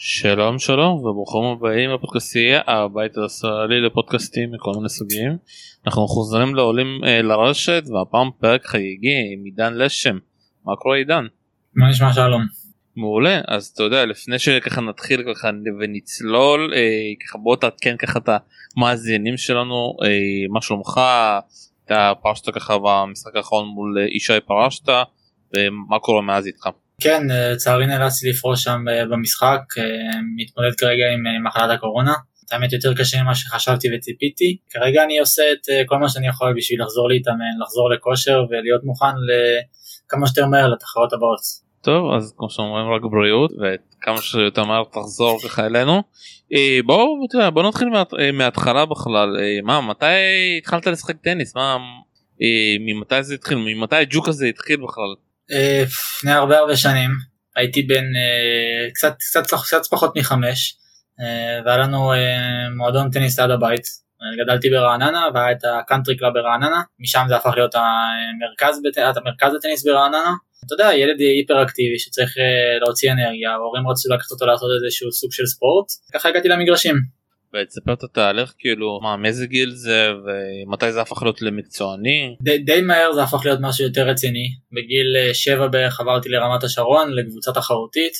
שלום שלום וברוכים הבאים לפודקאסטייה הבית הישראלי לפודקאסטים מכל מיני סוגים. אנחנו חוזרים לעולים אה, לרשת והפעם פרק חגיגי עם עידן לשם. מה קורה עידן? מה נשמע שלום? מעולה אז אתה יודע לפני שככה נתחיל ככה ונצלול אה, ככה בוא תעדכן ככה את המאזינים שלנו אה, מה שלומך אתה פרשת ככה במשחק האחרון מול אה, ישי פרשת ומה קורה מאז איתך. כן, לצערי נאלצתי לפרוש שם אה, במשחק, אה, מתמודד כרגע עם אה, מחלת הקורונה. האמת יותר קשה ממה שחשבתי וציפיתי. כרגע אני עושה את כל מה שאני יכול בשביל לחזור להתאמן, לחזור לכושר ולהיות מוכן לכמה שיותר מהר לתחרות הבאות. טוב אז כמו שאומרים רק בריאות וכמה שיותר מהר תחזור ככה אלינו. בואו בוא, נתחיל מה, מההתחלה בכלל מה מתי התחלת לשחק טניס מה ממתי זה התחיל ממתי הג'וק הזה התחיל בכלל. אה, לפני הרבה הרבה שנים הייתי בן אה, קצת קצת קצת פחות מחמש אה, והיה לנו מועדון טניס ליד הבית. גדלתי ברעננה והיה את ה country club ברעננה משם זה הפך להיות המרכז, המרכז לטניס ברעננה. אתה יודע ילד היפר אקטיבי שצריך להוציא אנרגיה ההורים רצו לקחת אותו לעשות איזשהו סוג של ספורט. ככה הגעתי למגרשים. ותספר את התהליך כאילו מה מאיזה גיל זה ומתי זה הפך להיות למקצועני. די, די מהר זה הפך להיות משהו יותר רציני בגיל 7 אה, בערך עברתי לרמת השרון לקבוצה תחרותית.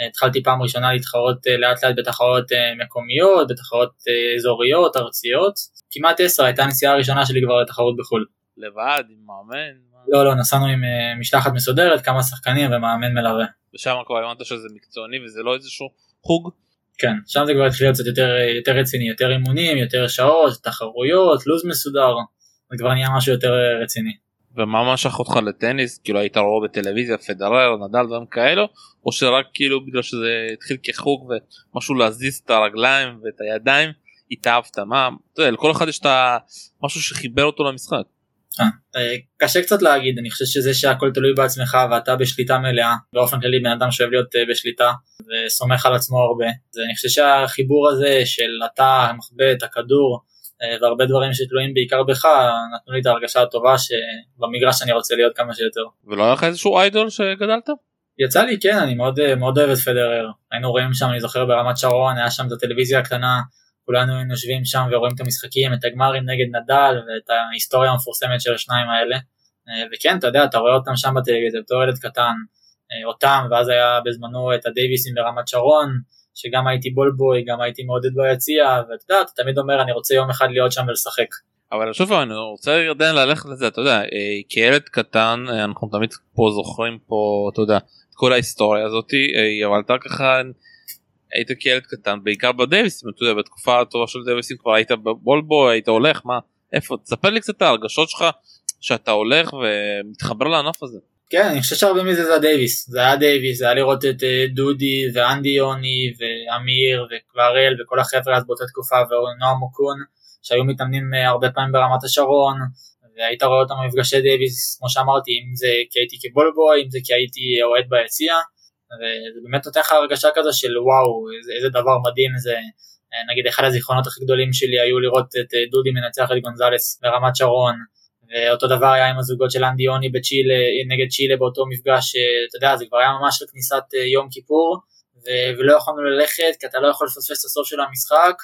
אה, התחלתי פעם ראשונה להתחרות אה, לאט לאט בתחרות מקומיות בתחרות אזוריות ארציות כמעט 10 הייתה הנסיעה הראשונה שלי כבר לתחרות בחו"ל. לבד עם מאמן? לא לא נסענו עם משלחת מסודרת כמה שחקנים ומאמן מלווה. ושם כבר הבנת שזה מקצועני וזה לא איזשהו חוג? כן, שם זה כבר התחיל להיות קצת יותר, יותר רציני, יותר אימונים, יותר שעות, תחרויות, לו"ז מסודר, זה כבר נהיה משהו יותר רציני. ומה משך אותך לטניס? כאילו היית רואה בטלוויזיה, פדרר, נדל, דברים כאלו? או שרק כאילו בגלל שזה התחיל כחוג ומשהו להזיז את הרגליים ואת הידיים, התאהבת? מה, אתה יודע, לכל אחד יש את המשהו שחיבר אותו למשחק. אה, קשה קצת להגיד, אני חושב שזה שהכל תלוי בעצמך ואתה בשליטה מלאה, באופן כללי בן אדם שאוהב להיות אה, בשליטה וסומך על עצמו הרבה, אז אני חושב שהחיבור הזה של אתה, המחבט, הכדור אה, והרבה דברים שתלויים בעיקר בך, נתנו לי את ההרגשה הטובה שבמגרש אני רוצה להיות כמה שיותר. ולא היה לך איזשהו איידול שגדלת? יצא לי כן, אני מאוד, מאוד אוהב את פדרר, היינו רואים שם, אני זוכר ברמת שרון, היה שם את הטלוויזיה הקטנה כולנו היינו יושבים שם ורואים את המשחקים, את הגמרים נגד נדל ואת ההיסטוריה המפורסמת של השניים האלה. אה, וכן, אתה יודע, אתה רואה אותם שם בטלוויזיה בתור ילד קטן, אה, אותם, ואז היה בזמנו את הדייוויסים ברמת שרון, שגם הייתי בולבוי, גם הייתי מעודד ביציע, ואתה יודע, אתה תמיד אומר, אני רוצה יום אחד להיות שם ולשחק. אבל שוב אני רוצה עדיין ללכת לזה אתה יודע אה, כילד קטן אנחנו תמיד פה זוכרים פה אתה יודע את כל ההיסטוריה הזאתי אבל אתה ככה היית כילד קטן בעיקר בדייוויסים אתה יודע בתקופה הטובה של דייוויסים כבר היית בבולבו היית הולך מה איפה תספר לי קצת ההרגשות שלך שאתה הולך ומתחבר לענף הזה. כן אני חושב שהרבה מזה זה הדייוויס זה היה דייוויס זה היה לראות את אה, דודי ואנדי יוני ואמיר והראל וכל החבר'ה אז באותה תקופה ונועם אוקון שהיו מתאמנים אה, הרבה פעמים ברמת השרון והיית רואה אותם במפגשי דייוויס כמו שאמרתי אם זה כי הייתי כ ball boy אם זה כי הייתי אוהד ביציע וזה באמת נותן לך הרגשה כזו של וואו איזה, איזה דבר מדהים זה. נגיד אחד הזיכרונות הכי גדולים שלי היו לראות את אה, דודי מנצח את גונזלס ברמת שרון. ואותו דבר היה עם הזוגות של אנדי יוני בצ'ילה נגד צ'ילה באותו מפגש אה, אתה יודע זה כבר היה ממש לכניסת אה, יום כיפור. ו- ולא יכולנו ללכת כי אתה לא יכול לפספס את הסוף של המשחק.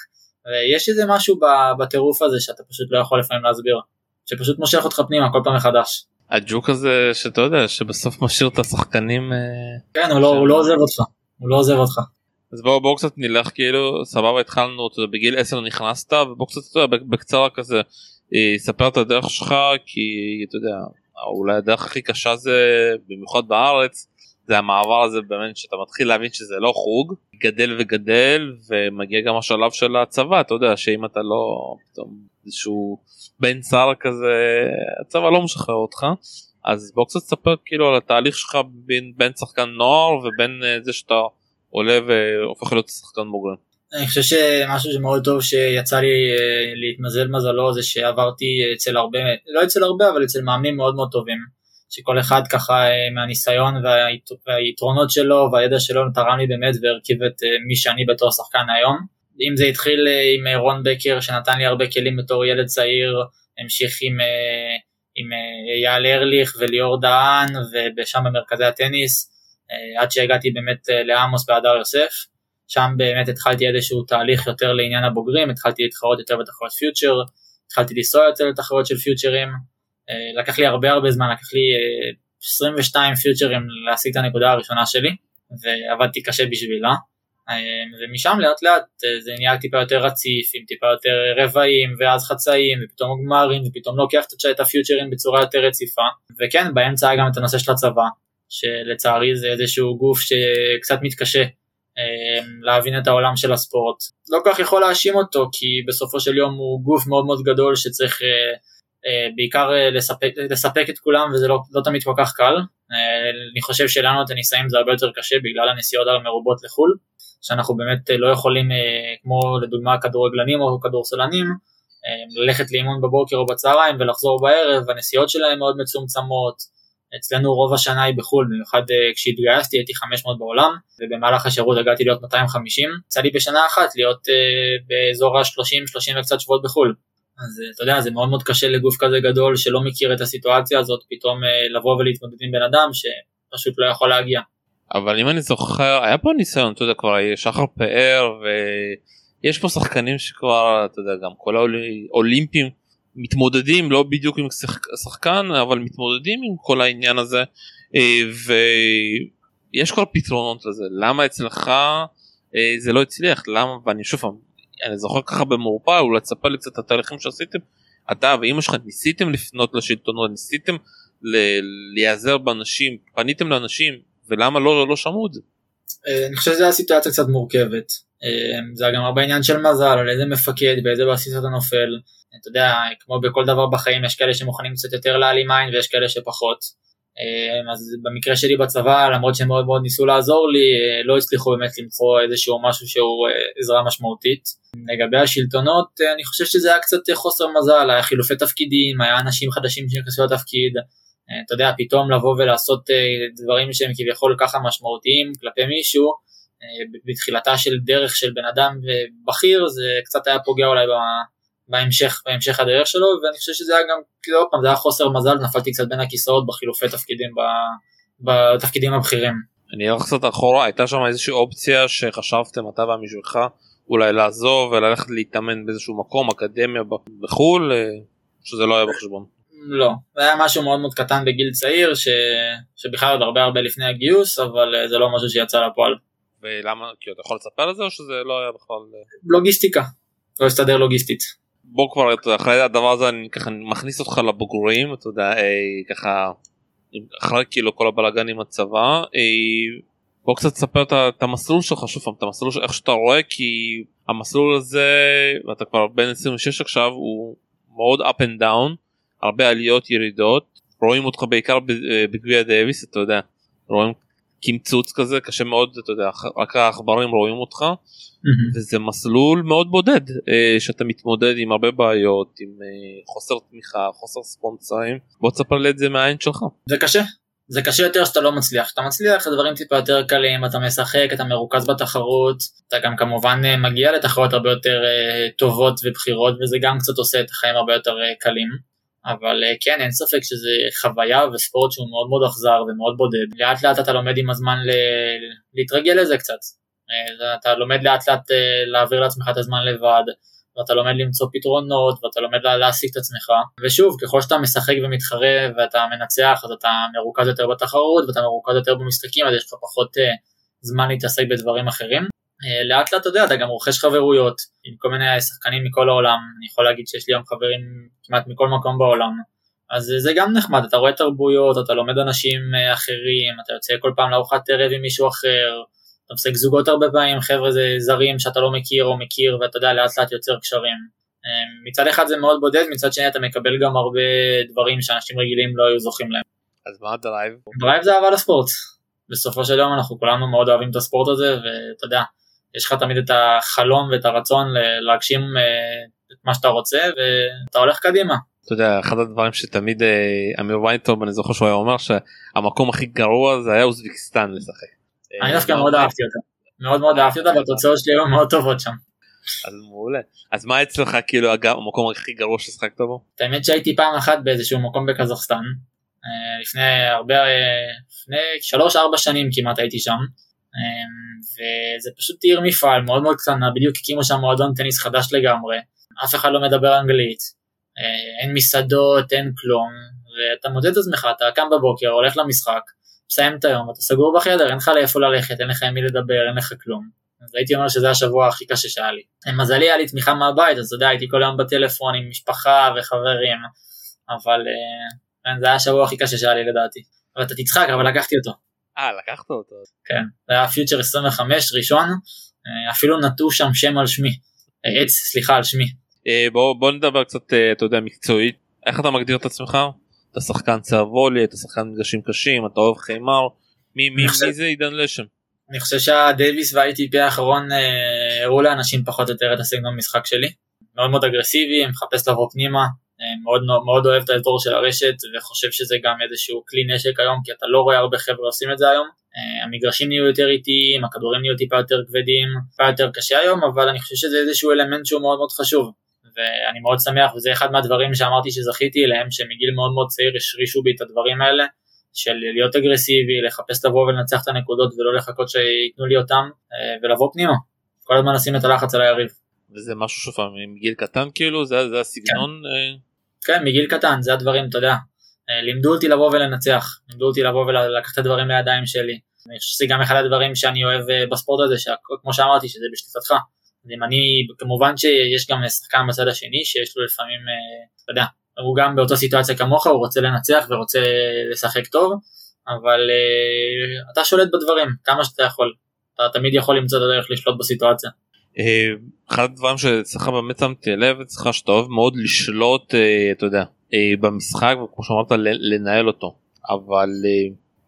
ויש איזה משהו בטירוף הזה שאתה פשוט לא יכול לפעמים להסביר שפשוט מושך אותך פנימה כל פעם מחדש. הג'וק הזה שאתה יודע שבסוף משאיר את השחקנים אה, כן הוא לא, הוא לא עוזב אותך הוא לא עוזב אותך. אז בואו בואו קצת נלך כאילו סבבה התחלנו אתה יודע, בגיל 10 נכנסת ובואו קצת אתה יודע, בקצרה כזה אה, ספר את הדרך שלך כי אתה יודע אולי הדרך הכי קשה זה במיוחד בארץ זה המעבר הזה באמת שאתה מתחיל להבין שזה לא חוג גדל וגדל ומגיע גם השלב של הצבא אתה יודע שאם אתה לא פתאום איזשהו בן שר כזה הצבא לא משחרר אותך אז בוא קצת תספר כאילו על התהליך שלך בין, בין שחקן נוער ובין uh, זה שאתה עולה והופך להיות שחקן בוגרים. אני חושב שמשהו שמאוד טוב שיצא לי uh, להתמזל מזלו זה שעברתי אצל הרבה לא אצל הרבה אבל אצל מאמנים מאוד מאוד טובים שכל אחד ככה uh, מהניסיון והיתרונות שלו והידע שלו תרם לי באמת והרכיב את uh, מי שאני בתור שחקן היום. אם זה התחיל אה, עם אה, רון בקר שנתן לי הרבה כלים בתור ילד צעיר, המשיך עם, אה, עם אייל ארליך וליאור דהן ושם במרכזי הטניס, עד שהגעתי באמת לעמוס בהדר יוסף. שם באמת התחלתי איזשהו תהליך יותר לעניין הבוגרים, התחלתי להתחרות יותר בתחרות פיוטר, התחלתי לנסוע יותר לתחרות של פיוטרים, אה, לקח לי הרבה הרבה זמן, לקח לי 22 פיוטרים להשיג את הנקודה הראשונה שלי, ועבדתי קשה בשבילה. ומשם לאט לאט זה נהיה טיפה יותר רציף, עם טיפה יותר רבעים, ואז חצאים, ופתאום גמרים, ופתאום לוקח את הפיוטרים בצורה יותר רציפה. וכן, באמצע היה גם את הנושא של הצבא, שלצערי זה איזשהו גוף שקצת מתקשה אה, להבין את העולם של הספורט. לא כל כך יכול להאשים אותו, כי בסופו של יום הוא גוף מאוד מאוד גדול שצריך אה, אה, בעיקר לספק, לספק את כולם, וזה לא, לא תמיד כל כך קל. אני חושב שלנו את הניסאים זה הרבה יותר קשה בגלל הנסיעות המרובות לחו"ל, שאנחנו באמת לא יכולים, כמו לדוגמה כדורגלנים או כדורסלנים, ללכת לאימון בבוקר או בצהריים ולחזור בערב, הנסיעות שלהם מאוד מצומצמות, אצלנו רוב השנה היא בחו"ל, במיוחד אה, כשהתגייסתי הייתי 500 בעולם, ובמהלך השירות הגעתי להיות 250, יצא לי בשנה אחת להיות באזור ה-30-30 וקצת שבועות בחו"ל. אז uh, אתה יודע, זה מאוד מאוד קשה לגוף כזה גדול שלא מכיר את הסיטואציה הזאת, פתאום uh, לבוא ולהתמודד עם בן אדם שפשוט לא יכול להגיע. אבל אם אני זוכר, היה פה ניסיון, אתה יודע, כבר שחר פאר, ויש פה שחקנים שכבר, אתה יודע, גם כל האולימפים. מתמודדים לא בדיוק עם שחקן אבל מתמודדים עם כל העניין הזה אה, ויש כבר פתרונות לזה למה אצלך אה, זה לא הצליח למה ואני שוב פעם אני זוכר ככה במעורפל אולי תספר לי קצת את התהליכים שעשיתם אתה ואימא שלך ניסיתם לפנות לשלטונות ניסיתם להיעזר באנשים פניתם לאנשים ולמה לא לא שמעו את זה. אה, אני חושב שזו הסיטואציה קצת מורכבת זה גם הרבה עניין של מזל על איזה מפקד באיזה בסיס אתה נופל אתה יודע, כמו בכל דבר בחיים יש כאלה שמוכנים קצת יותר להעלים עין ויש כאלה שפחות. אה, אז במקרה שלי בצבא, למרות שהם מאוד מאוד ניסו לעזור לי, אה, לא הצליחו באמת למצוא איזשהו משהו שהוא אה, עזרה משמעותית. לגבי השלטונות, אני חושב שזה היה קצת חוסר מזל, היה חילופי תפקידים, היה אנשים חדשים שנכנסו לתפקיד, אתה יודע, פתאום לבוא ולעשות דברים שהם כביכול ככה משמעותיים כלפי מישהו, בתחילתה של דרך של בן אדם בכיר, זה קצת היה פוגע אולי בהמשך, בהמשך הדרך שלו, ואני חושב שזה היה גם, כאילו עוד פעם, זה היה חוסר מזל, נפלתי קצת בין הכיסאות בחילופי תפקידים, בתפקידים הבכירים. אני אלך קצת אחורה, הייתה שם איזושהי אופציה שחשבתם אתה והמישהו אולי לעזוב וללכת להתאמן באיזשהו מקום, אקדמיה בחו"ל, אה, שזה לא היה בחשבון. לא, זה היה משהו מאוד מאוד קטן בגיל צעיר, ש... שבכלל עוד הרבה הרבה לפני הגיוס, אבל אה, זה לא משהו שיצא לפועל. ולמה, כי אתה יכול לספר על זה או שזה לא היה בכלל... אה? לוגיסטיקה, לא הסתדר לוגיסטית. בוא כבר אחרי הדבר הזה אני ככה מכניס אותך לבוגרים אתה יודע אי, ככה אחרי כאילו כל הבלאגן עם הצבא אי, בוא קצת תספר את המסלול שלך שוב פעם את המסלול איך שאתה רואה כי המסלול הזה ואתה כבר בן 26 עכשיו הוא מאוד up and down הרבה עליות ירידות רואים אותך בעיקר בגביע דאביס אתה יודע רואים קמצוץ כזה קשה מאוד אתה יודע רק העכברים רואים אותך mm-hmm. וזה מסלול מאוד בודד אה, שאתה מתמודד עם הרבה בעיות עם אה, חוסר תמיכה חוסר ספונסרים בוא תספר לי את זה מהעין שלך. זה קשה זה קשה יותר שאתה לא מצליח אתה מצליח הדברים טיפה יותר קלים אתה משחק אתה מרוכז בתחרות אתה גם כמובן אה, מגיע לתחרות הרבה יותר אה, טובות ובחירות וזה גם קצת עושה את החיים הרבה יותר אה, קלים. אבל אה, כן, אין ספק שזה חוויה וספורט שהוא מאוד מאוד אכזר ומאוד בודד. לאט לאט אתה לומד עם הזמן ל... להתרגל לזה קצת. אה, אתה לומד לאט לאט אה, להעביר לעצמך את הזמן לבד, ואתה לומד למצוא פתרונות, ואתה לומד להעסיק את עצמך. ושוב, ככל שאתה משחק ומתחרה ואתה מנצח, אז אתה מרוכז יותר בתחרות, ואתה מרוכז יותר במשחקים, אז יש לך פחות זמן להתעסק בדברים אחרים. לאט לאט אתה יודע, אתה גם רוכש חברויות עם כל מיני שחקנים מכל העולם, אני יכול להגיד שיש לי היום חברים כמעט מכל מקום בעולם, אז זה גם נחמד, אתה רואה תרבויות, אתה לומד אנשים אחרים, אתה יוצא כל פעם לארוחת ערב עם מישהו אחר, אתה משחק זוגות הרבה פעמים, חבר'ה זה זרים שאתה לא מכיר או מכיר ואתה יודע לאט לאט יוצר קשרים. מצד אחד זה מאוד בודד, מצד שני אתה מקבל גם הרבה דברים שאנשים רגילים לא היו זוכים להם. אז מה ה drive? drive זה אהבה לספורט. בסופו של יום אנחנו כולנו מאוד אוהבים את הספורט הזה ואתה יודע, יש לך תמיד את החלום ואת הרצון להגשים אה, את מה שאתה רוצה ואתה הולך קדימה. אתה יודע אחד הדברים שתמיד אה, אמיר ויינטוב אני זוכר שהוא היה אומר שהמקום הכי גרוע זה היה אוזבקיסטן לשחק. אני דווקא מאוד אהבתי אותה מאוד מאוד אהבתי אותה והתוצאות שלי היו מאוד טובות שם. אז מעולה אז מה אצלך כאילו המקום הכי גרוע ששחקת בו? האמת שהייתי פעם אחת באיזשהו מקום בקזחסטן אה, לפני הרבה לפני שלוש ארבע שנים כמעט הייתי שם וזה פשוט עיר מפעל מאוד מאוד קטנה, בדיוק הקימו שם מועדון טניס חדש לגמרי, אף אחד לא מדבר אנגלית, אין מסעדות, אין כלום, ואתה מודד את עצמך, אתה קם בבוקר, הולך למשחק, מסיים את היום, אתה סגור בחדר, אין לך לאיפה ללכת, אין לך עם מי לדבר, אין לך כלום. אז הייתי אומר שזה השבוע הכי קשה שהיה לי. מזלי היה לי תמיכה מהבית, אז אתה יודע, הייתי כל היום בטלפון עם משפחה וחברים, אבל כן, זה היה השבוע הכי קשה שהיה לי לדעתי. אבל אתה תצחק, אבל לקחתי אותו. אה, לקחת אותו. כן, זה היה פיוטר 25 ראשון, אה, אפילו נטו שם שם על שמי. אה, עץ, סליחה, על שמי. בוא, בוא נדבר קצת, אתה יודע, מקצועית. איך אתה מגדיר את עצמך? אתה שחקן צהבולי, אתה שחקן מגרשים קשים, אתה אוהב חיימר. מי, מי, מי זה עידן לשם? אני חושב שהדייוויס וה-ITP האחרון הראו לאנשים פחות או יותר את הסגנון משחק שלי. מאוד מאוד אגרסיבי, מחפש לבוא פנימה, מאוד, מאוד אוהב את האזור של הרשת וחושב שזה גם איזשהו כלי נשק היום כי אתה לא רואה הרבה חבר'ה עושים את זה היום. המגרשים נהיו יותר איטיים, הכדורים נהיו טיפה יותר כבדים, טיפה יותר קשה היום אבל אני חושב שזה איזשהו אלמנט שהוא מאוד מאוד חשוב ואני מאוד שמח וזה אחד מהדברים שאמרתי שזכיתי אליהם שמגיל מאוד מאוד צעיר השרישו בי את הדברים האלה של להיות אגרסיבי, לחפש לבוא ולנצח את הנקודות ולא לחכות שייתנו לי אותם ולבוא פנימה, כל הזמן לשים את הלחץ על היריב. וזה משהו שוב מגיל קטן כאילו זה, זה הסגנון כן. כן מגיל קטן זה הדברים אתה יודע אה, לימדו אותי לבוא ולנצח. לימדו אותי לבוא ולקחת את הדברים לידיים שלי. אני חושב שזה גם אחד הדברים שאני אוהב אה, בספורט הזה שכמו שאמרתי שזה בשליטתך. אם אני כמובן שיש גם שחקן בצד השני שיש לו לפעמים אה, אתה יודע הוא גם באותה סיטואציה כמוך הוא רוצה לנצח ורוצה לשחק טוב אבל אתה שולט בדברים כמה שאתה יכול. אתה תמיד יכול למצוא את הדרך לשלוט בסיטואציה. אה, אחד הדברים שאצלך באמת שמתי לב אצלך שאתה אוהב מאוד לשלוט אה, אתה יודע אה, במשחק וכמו שאמרת לנהל אותו. אבל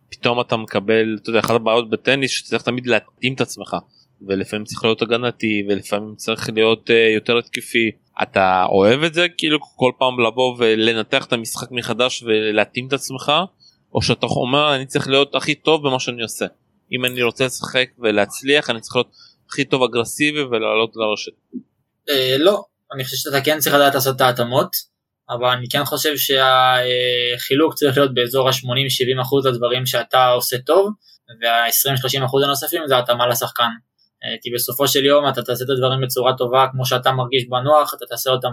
פתאום אתה מקבל אתה יודע אחת הבעיות בטניס שצריך תמיד להתאים את עצמך. ולפעמים צריך להיות הגנתי ולפעמים צריך להיות יותר התקפי. אתה אוהב את זה כאילו כל פעם לבוא ולנתח את המשחק מחדש ולהתאים את עצמך? או שאתה אומר אני צריך להיות הכי טוב במה שאני עושה? אם אני רוצה לשחק ולהצליח אני צריך להיות הכי טוב אגרסיבי ולעלות לרשת. אה, לא, אני חושב שאתה כן צריך לדעת לעשות את ההתאמות, אבל אני כן חושב שהחילוק צריך להיות באזור ה-80-70% לדברים שאתה עושה טוב, וה-20-30% הנוספים זה התאמה לשחקן. אה, כי בסופו של יום אתה תעשה את הדברים בצורה טובה כמו שאתה מרגיש בנוח, אתה תעשה אותם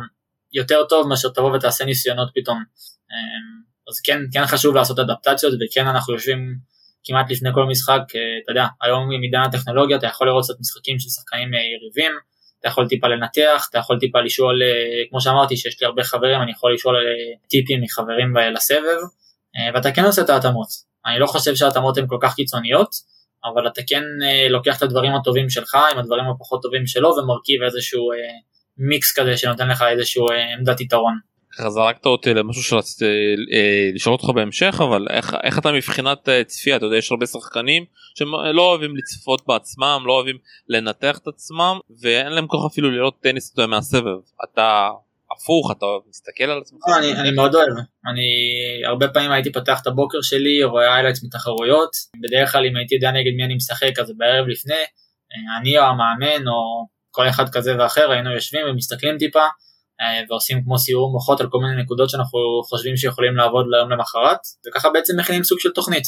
יותר טוב מאשר תבוא ותעשה ניסיונות פתאום. אה, אז כן, כן חשוב לעשות אדפטציות וכן אנחנו יושבים כמעט לפני כל משחק, אה, אתה יודע, היום עם עידן הטכנולוגיה אתה יכול לראות קצת משחקים של שחקנים אה, יריבים, אתה יכול טיפה לנתח, אתה יכול טיפה לשאול, אה, כמו שאמרתי שיש לי הרבה חברים, אני יכול לשאול טיפים מחברים לסבב, ואתה כן עושה את ההתאמות. אני לא חושב שההתאמות הן כל כך קיצוניות, אבל אתה כן לוקח את הדברים הטובים שלך עם הדברים הפחות טובים שלו ומרכיב איזשהו מיקס כזה שנותן לך איזשהו עמדת יתרון. ככה זרקת אותי למשהו שרציתי אה, לשאול אותך בהמשך אבל איך, איך אתה מבחינת אה, צפייה? אתה יודע יש הרבה שחקנים שלא אוהבים לצפות בעצמם לא אוהבים לנתח את עצמם ואין להם כוח אפילו לראות טניס אתה מהסבב. אתה הפוך אתה מסתכל על עצמך. לא, אני, אני מאוד אוהב. אני הרבה פעמים הייתי פותח את הבוקר שלי רואה highlights מתחרויות. בדרך כלל אם הייתי יודע נגד מי אני משחק אז בערב לפני אה, אני או המאמן או כל אחד כזה ואחר היינו יושבים ומסתכלים טיפה. אה, ועושים כמו סיור מוחות על כל מיני נקודות שאנחנו חושבים שיכולים לעבוד ליום למחרת וככה בעצם מכינים סוג של תוכנית.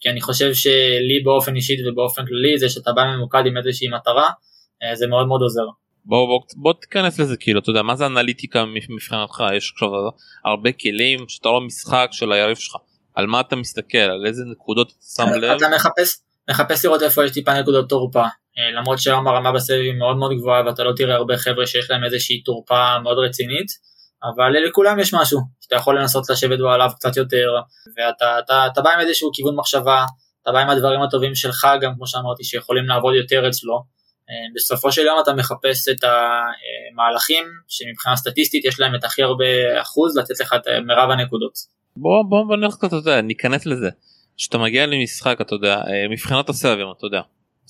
כי אני חושב שלי באופן אישית ובאופן כללי זה שאתה בא ממוקד עם איזושהי מטרה אה, זה מאוד מאוד עוזר. בוא בוא בוא תיכנס לזה כאילו אתה יודע מה זה אנליטיקה מבחינתך? יש עכשיו הרבה כלים שאתה רואה משחק של היריב שלך. על מה אתה מסתכל? על איזה נקודות אתה שם לב. אתה מחפש מחפש לראות איפה יש טיפה נקודות תורפה. אה, למרות שהיום הרמה בסבב היא מאוד מאוד גבוהה ואתה לא תראה הרבה חבר'ה שיש להם איזושהי תורפה מאוד רצינית, אבל לכולם יש משהו שאתה יכול לנסות לשבת בו עליו קצת יותר, ואתה אתה, אתה בא עם איזשהו כיוון מחשבה, אתה בא עם הדברים הטובים שלך גם כמו שאמרתי שיכולים לעבוד יותר אצלו, אה, בסופו של יום אתה מחפש את המהלכים שמבחינה סטטיסטית יש להם את הכי הרבה אחוז לתת לך את מירב הנקודות. בוא בוא בוא נלך קצת, אתה יודע, ניכנס לזה. כשאתה מגיע למשחק אתה יודע אה, מבחינת הסבבים אתה יודע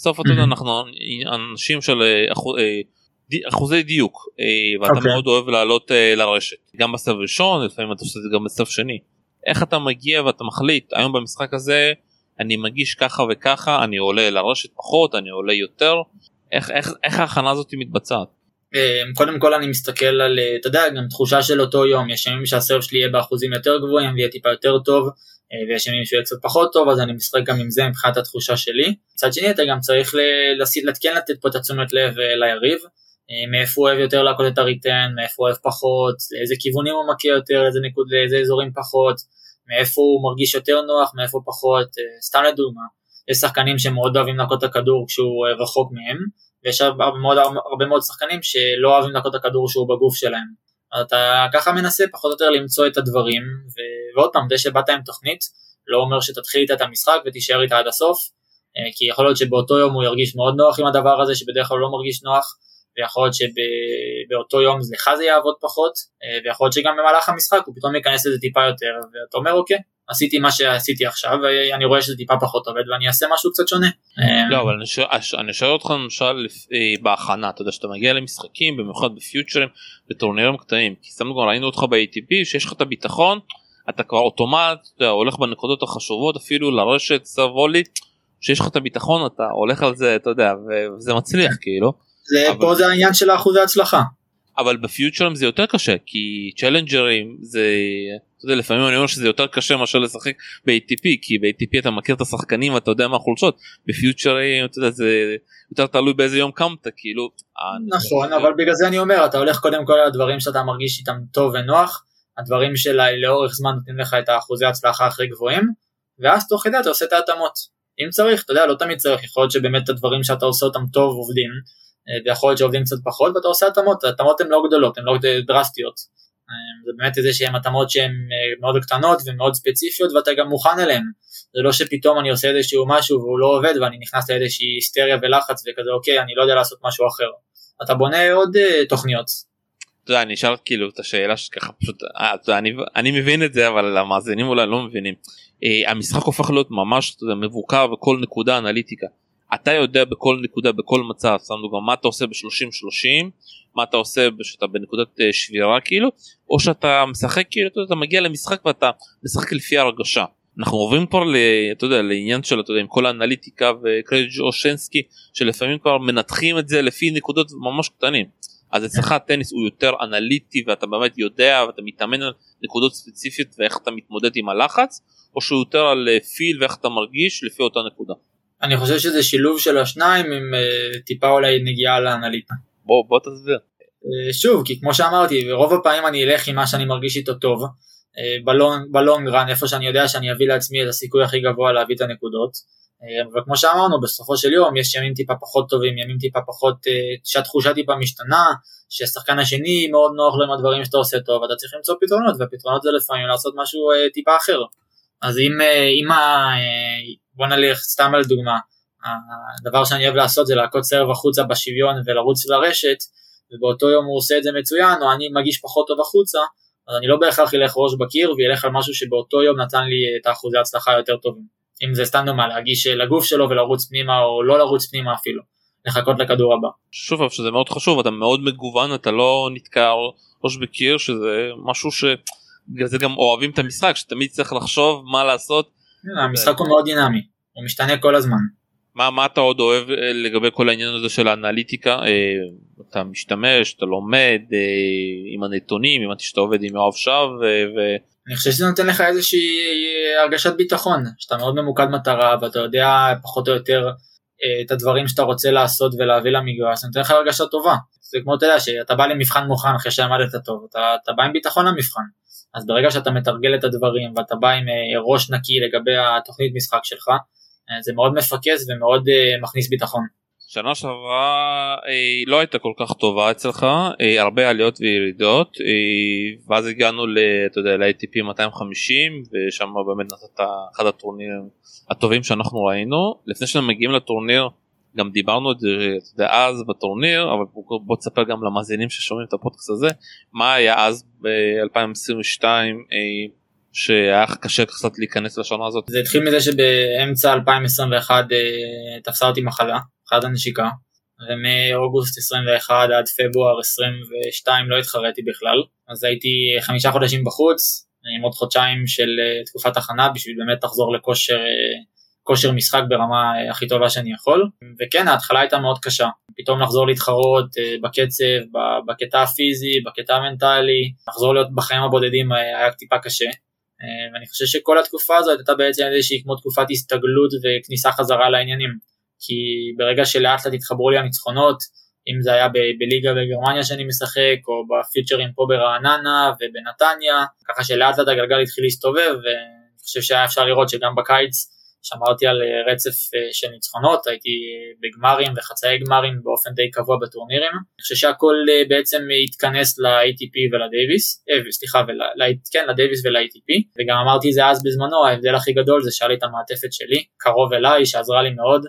בסוף אתה יודע אנחנו אנשים של אה, אה, אחוזי דיוק אה, ואתה אוקיי. מאוד אוהב לעלות לרשת גם בסבב ראשון לפעמים אתה עושה את זה גם בסבב שני. איך אתה מגיע ואתה מחליט היום במשחק הזה אני מגיש ככה וככה אני עולה לרשת פחות אני עולה יותר איך, איך, איך ההכנה הזאת מתבצעת. קודם כל אני מסתכל על אתה יודע גם תחושה של אותו יום יש ימים שהסרב שלי יהיה באחוזים יותר גבוהים ויהיה טיפה יותר טוב ויש ימים שהוא קצת פחות טוב אז אני משחק גם עם זה מבחינת התחושה שלי. מצד שני אתה גם צריך כן לתת פה את התשומת לב ליריב, מאיפה הוא אוהב יותר להכות את הריטרן, מאיפה הוא אוהב פחות, לאיזה כיוונים הוא מכה יותר, לאיזה, נקוד, לאיזה אזורים פחות, מאיפה הוא מרגיש יותר נוח, מאיפה פחות, סתם לדוגמה, יש שחקנים שמאוד אוהבים להכות את הכדור כשהוא רחוק מהם, ויש הרבה מאוד, הרבה מאוד שחקנים שלא אוהבים להכות את הכדור שהוא בגוף שלהם. אתה ככה מנסה פחות או יותר למצוא את הדברים, ו... ועוד פעם, זה שבאת עם תוכנית, לא אומר שתתחיל איתה את המשחק ותישאר איתה עד הסוף, אה, כי יכול להיות שבאותו יום הוא ירגיש מאוד נוח עם הדבר הזה, שבדרך כלל הוא לא מרגיש נוח, ויכול להיות שבאותו יום לך זה יעבוד פחות, אה, ויכול להיות שגם במהלך המשחק הוא פתאום ייכנס לזה טיפה יותר, ואתה אומר אוקיי, עשיתי מה שעשיתי עכשיו ואני רואה שזה טיפה פחות עובד ואני אעשה משהו קצת שונה. לא אבל אני שואל אותך למשל אה, בהכנה אתה יודע שאתה מגיע למשחקים במיוחד בפיוטרים בטורנירים קטעים כי סתם גם ראינו אותך ב-ATP שיש לך את הביטחון אתה כבר אוטומט אתה הולך בנקודות החשובות אפילו לרשת סרבולי שיש לך את הביטחון אתה הולך על זה אתה יודע וזה מצליח כאילו. זה פה זה העניין של האחוזי הצלחה. אבל בפיוטרים זה יותר קשה כי צ'לנג'רים זה אתה יודע, לפעמים אני אומר שזה יותר קשה מאשר לשחק ב-ATP כי ב-ATP אתה מכיר את השחקנים ואתה יודע מה החולשות אתה יודע זה יותר תלוי באיזה יום קמת כאילו. נכון אבל בגלל זה אני אומר אתה הולך קודם כל על הדברים שאתה מרגיש איתם טוב ונוח הדברים של לאורך זמן נותנים לך את האחוזי הצלחה הכי גבוהים ואז תוך כדי אתה עושה את ההתאמות אם צריך אתה יודע לא תמיד צריך יכול להיות שבאמת הדברים שאתה עושה אותם טוב עובדים אה, ויכול להיות שעובדים קצת פחות ואתה עושה התאמות, ההתאמות הן לא גדולות, הן לא דרסטיות. אה, זה באמת איזה שהן התאמות שהן אה, מאוד קטנות ומאוד ספציפיות ואתה גם מוכן אליהן. זה לא שפתאום אני עושה איזשהו משהו והוא לא עובד ואני נכנס לאיזושהי היסטריה ולחץ וכזה אוקיי אני לא יודע לעשות משהו אחר. אתה בונה עוד uh, תוכניות. אתה יודע אני אשאל כאילו את השאלה שככה פשוט יודע, אני, אני מבין את זה אבל המאזינים אולי לא מבינים. המשחק הופך להיות ממש יודע, מבוקר וכל נקודה אנליטיקה. אתה יודע בכל נקודה בכל מצב שמנו גם מה אתה עושה ב-30-30 מה אתה עושה כשאתה בנקודת אה, שבירה כאילו או שאתה משחק כאילו אתה, מגיע למשחק ואתה משחק לפי הרגשה. אנחנו עוברים כבר ל, אתה יודע, לעניין של אתה יודע, עם כל האנליטיקה וקרדיט אושנסקי שלפעמים כבר מנתחים את זה לפי נקודות ממש קטנים. אז אצלך הטניס הוא יותר אנליטי ואתה באמת יודע ואתה מתאמן על נקודות ספציפיות ואיך אתה מתמודד עם הלחץ או שהוא יותר על פיל אה, ואיך אתה מרגיש לפי אותה נקודה. אני חושב שזה שילוב של השניים עם uh, טיפה אולי נגיעה לאנליטה. בוא בוא תסביר. Uh, שוב כי כמו שאמרתי רוב הפעמים אני אלך עם מה שאני מרגיש איתו טוב uh, בלונג, בלונג רן איפה שאני יודע שאני אביא לעצמי את הסיכוי הכי גבוה להביא את הנקודות. Uh, וכמו שאמרנו בסופו של יום יש ימים טיפה פחות טובים ימים טיפה פחות שהתחושה טיפה משתנה שהשחקן השני מאוד נוח לו עם הדברים שאתה עושה טוב ואתה צריך למצוא פתרונות והפתרונות זה לפעמים לעשות משהו טיפה אחר. אז אם, אם ה... בוא נלך סתם על דוגמה, הדבר שאני אוהב לעשות זה להכות סרב החוצה בשוויון ולרוץ לרשת, ובאותו יום הוא עושה את זה מצוין, או אני מגיש פחות טוב החוצה, אז אני לא בהכרח אלך ראש בקיר וילך על משהו שבאותו יום נתן לי את האחוזי הצלחה יותר טובים. אם זה סתם דומה, להגיש לגוף שלו ולרוץ פנימה או לא לרוץ פנימה אפילו, לחכות לכדור הבא. שוב שזה מאוד חשוב, אתה מאוד מגוון, אתה לא נתקע ראש בקיר, שזה משהו ש... בגלל זה גם אוהבים את המשחק, שתמיד צריך לחשוב מה לעשות המשחק הוא מאוד דינמי, הוא משתנה כל הזמן. מה, מה אתה עוד אוהב אה, לגבי כל העניין הזה של האנליטיקה? אה, אתה משתמש, אתה לומד אה, עם הנתונים, אם שאתה עובד עם יואב שב ו... אני חושב שזה נותן לך איזושהי הרגשת ביטחון, שאתה מאוד ממוקד מטרה ואתה יודע פחות או יותר את הדברים שאתה רוצה לעשות ולהביא למגרש, זה נותן לך הרגשה טובה. זה כמו אתה יודע שאתה בא למבחן מוכן אחרי שעמדת טוב, אתה, אתה בא עם ביטחון למבחן. אז ברגע שאתה מתרגל את הדברים ואתה בא עם ראש נקי לגבי התוכנית משחק שלך, זה מאוד מפקס ומאוד אה, מכניס ביטחון. שנה שעברה היא לא הייתה כל כך טובה אצלך, הרבה עליות וירידות, ואז הגענו ל-ATP 250 ושם באמת נתת אחד הטורנירים הטובים שאנחנו ראינו. לפני שאנחנו מגיעים לטורניר גם דיברנו את זה אז בטורניר אבל בוא תספר גם למאזינים ששומעים את הפודקאסט הזה מה היה אז ב-2022 אה, שהיה קשה קצת להיכנס לשנה הזאת. זה התחיל מזה שבאמצע 2021 אה, תפסה אותי מחלה, מחלת הנשיקה ומאוגוסט 21 עד פברואר 22 לא התחרתי בכלל. אז הייתי חמישה חודשים בחוץ עם עוד חודשיים של אה, תקופת הכנה בשביל באמת לחזור לכושר כושר משחק ברמה אה, הכי טובה שאני יכול, וכן ההתחלה הייתה מאוד קשה, פתאום לחזור להתחרות אה, בקצב, בקטע הפיזי, בקטע המנטלי, לחזור להיות בחיים הבודדים אה, היה טיפה קשה, אה, ואני חושב שכל התקופה הזאת הייתה בעצם איזושהי כמו תקופת הסתגלות וכניסה חזרה לעניינים. כי ברגע שלאט לאט התחברו לי הניצחונות, אם זה היה ב- בליגה בגרמניה שאני משחק, או בפיוטרים פה ברעננה ובנתניה, ככה שלאט לאט הגלגל התחיל להסתובב, ואני חושב שהיה אפשר לראות שגם בקיץ שמרתי על אה, רצף אה, של ניצחונות, הייתי אה, בגמרים וחצאי גמרים באופן די קבוע בטורנירים. אני חושב שהכל בעצם התכנס ל-ATP ולדייוויס, אה, סליחה, ול, כן, לדייוויס ול-ATP, וגם אמרתי זה אז בזמנו, ההבדל הכי גדול זה שהיה לי את המעטפת שלי, קרוב אליי, שעזרה לי מאוד.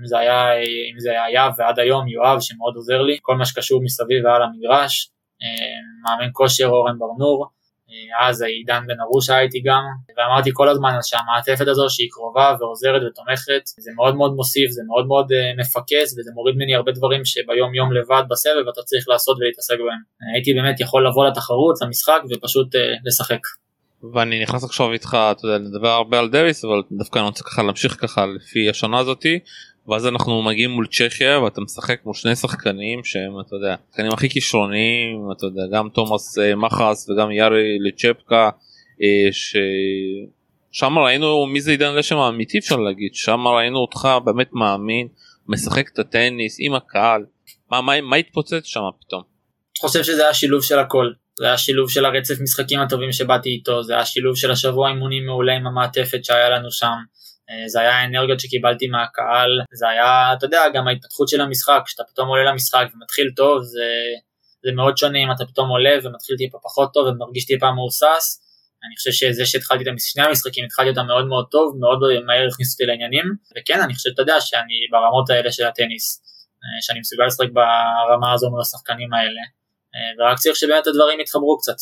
אם זה היה, אם זה היה ועד היום יואב שמאוד עוזר לי, כל מה שקשור מסביב ועל המגרש, מאמן כושר אורן ברנור, אז עידן בן ארוש היה איתי גם, ואמרתי כל הזמן שהמעטפת הזו שהיא קרובה ועוזרת ותומכת, זה מאוד מאוד מוסיף, זה מאוד מאוד אה, מפקס וזה מוריד ממני הרבה דברים שביום יום לבד בסבב אתה צריך לעשות ולהתעסק בהם. הייתי באמת יכול לבוא לתחרות, למשחק ופשוט לשחק. ואני נכנס עכשיו איתך, אתה יודע, לדבר הרבה על דוויס, אבל דווקא אני רוצה ככה להמשיך ככה לפי השנה הזאתי, ואז אנחנו מגיעים מול צ'כיה ואתה משחק מול שני שחקנים שהם אתה יודע השחקנים הכי כישרוניים אתה יודע גם תומאס אה, מחס וגם יארי לצ'פקה אה, ששם ראינו מי זה עידן לשם האמיתי אפשר להגיד שם ראינו אותך באמת מאמין משחק את הטניס עם הקהל מה מה, מה התפוצץ שם פתאום. חושב שזה היה שילוב של הכל זה היה שילוב של הרצף משחקים הטובים שבאתי איתו זה היה שילוב של השבוע אימונים מעולה עם המעטפת שהיה לנו שם. אה, זה היה האנרגיות שקיבלתי מהקהל, זה היה, אתה יודע, גם ההתפתחות של המשחק, כשאתה פתאום עולה למשחק ומתחיל טוב, זה, זה מאוד שונה אם אתה פתאום עולה ומתחיל טיפה פחות טוב ומרגיש טיפה מאוסס. אני חושב שזה שהתחלתי את שני המשחקים, התחלתי אותם מאוד מאוד טוב, מאוד מהר הכניסו אותי לעניינים, וכן, אני חושב, אתה יודע, שאני ברמות האלה של הטניס, אה, שאני מסוגל לשחק ברמה הזו מול השחקנים האלה, אה, ורק צריך שבאמת הדברים יתחברו קצת.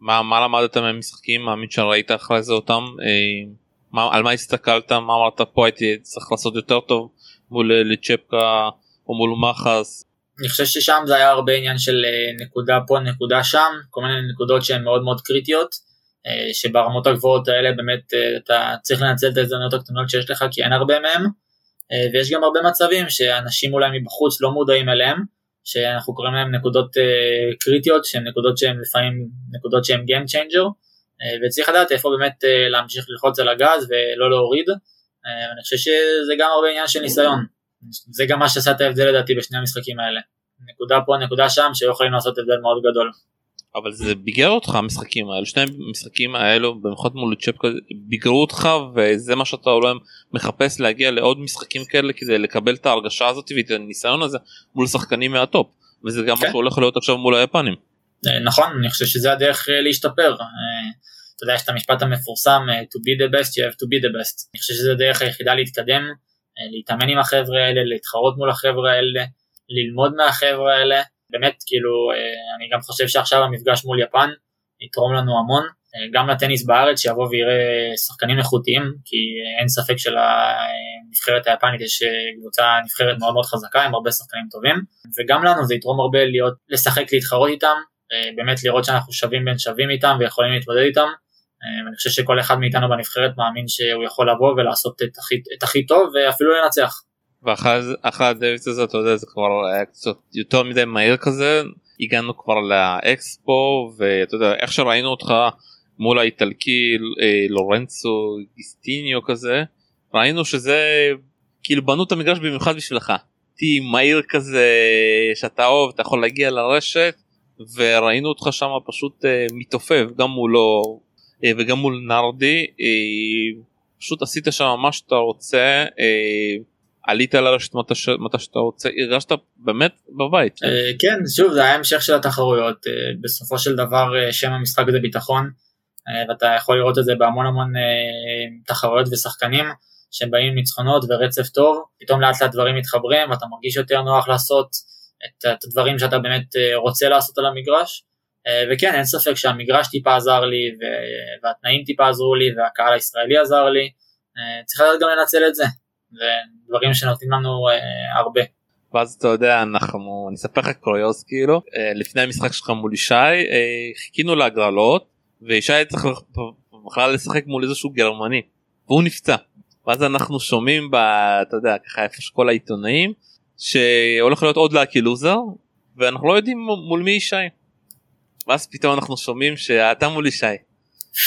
מה, מה למדת מהמשחקים? מאמין שראית אחרי זה אותם? מה, על מה הסתכלת? מה אמרת? פה הייתי צריך לעשות יותר טוב מול אה, לצ'פקה או מול מחס. אני חושב ששם זה היה הרבה עניין של אה, נקודה פה נקודה שם כל מיני נקודות שהן מאוד מאוד קריטיות אה, שברמות הגבוהות האלה באמת אתה צריך לנצל את ההזדמנויות הקטנות שיש לך כי אין הרבה מהם ויש גם הרבה מצבים שאנשים אולי מבחוץ לא מודעים אליהם שאנחנו קוראים להם נקודות קריטיות שהן נקודות שהן לפעמים נקודות שהן Game Changer וצריך לדעת איפה באמת אה, להמשיך ללחוץ על הגז ולא להוריד. אה, אני חושב שזה גם הרבה עניין של ניסיון. זה גם מה שעשה את ההבדל לדעתי בשני המשחקים האלה. נקודה פה, נקודה שם, שיכולים לעשות הבדל מאוד גדול. אבל זה ביגר אותך המשחקים האלו, שני המשחקים האלו, במיוחד מול צ'פקה, ביגרו אותך וזה מה שאתה אולי מחפש להגיע לעוד משחקים כאלה כדי לקבל את ההרגשה הזאת ואת הניסיון הזה מול שחקנים מהטופ. וזה גם כן. מה שהולך להיות עכשיו מול היפנים. נכון, אני חושב שזה הדרך להשתפר. אתה יודע, יש את המשפט המפורסם, אה, to be the best, you have to be the best. אני חושב שזו הדרך היחידה להתקדם, אה, להתאמן עם החבר'ה האלה, להתחרות מול החבר'ה האלה, ללמוד מהחבר'ה האלה. באמת, כאילו, אה, אני גם חושב שעכשיו המפגש מול יפן יתרום לנו המון. גם לטניס בארץ שיבוא ויראה שחקנים איכותיים כי אין ספק שלנבחרת היפנית יש קבוצה נבחרת מאוד מאוד חזקה עם הרבה שחקנים טובים וגם לנו זה יתרום הרבה להיות לשחק להתחרות איתם באמת לראות שאנחנו שווים בין שווים איתם ויכולים להתמודד איתם אה, ואני חושב שכל אחד מאיתנו בנבחרת מאמין שהוא יכול לבוא ולעשות את הכי, את הכי טוב ואפילו לנצח. ואחרי הדייוויס הזה אתה יודע זה כבר היה קצת יותר מדי מהיר כזה הגענו כבר לאקספו ואתה יודע איך שראינו אותך מול האיטלקי אה, לורנצו גיסטיניו כזה ראינו שזה כאילו בנו את המגרש במיוחד בשבילך. מהיר כזה שאתה אוהב אתה יכול להגיע לרשת וראינו אותך שם פשוט אה, מתעופף גם מולו אה, וגם מול נרדי אה, פשוט עשית שם מה שאתה רוצה אה, עלית לרשת מתי שאתה רוצה הרגשת באמת בבית. כן שוב זה היה המשך של התחרויות בסופו של דבר שם המשחק זה ביטחון ואתה יכול לראות את זה בהמון המון תחרויות ושחקנים שהם באים עם ניצחונות ורצף טוב פתאום לאט לאט דברים מתחברים ואתה מרגיש יותר נוח לעשות את הדברים שאתה באמת רוצה לעשות על המגרש. אה, וכן, אין ספק שהמגרש טיפה עזר לי, והתנאים טיפה עזרו לי, והקהל הישראלי עזר לי, אה, צריך לדעת גם לנצל את זה, ודברים שנותנים לנו אה, הרבה. ואז אתה יודע אנחנו אני אספר לך קוריוז כאילו לפני המשחק שלך מול ישי חיכינו להגרלות וישי היה צריך בכלל לשחק מול איזשהו גרמני והוא נפצע. ואז אנחנו שומעים ב... אתה יודע ככה איפה שכל העיתונאים שהולך להיות עוד לאקי לוזר ואנחנו לא יודעים מול מי ישי. ואז פתאום אנחנו שומעים שאתה מול ישי.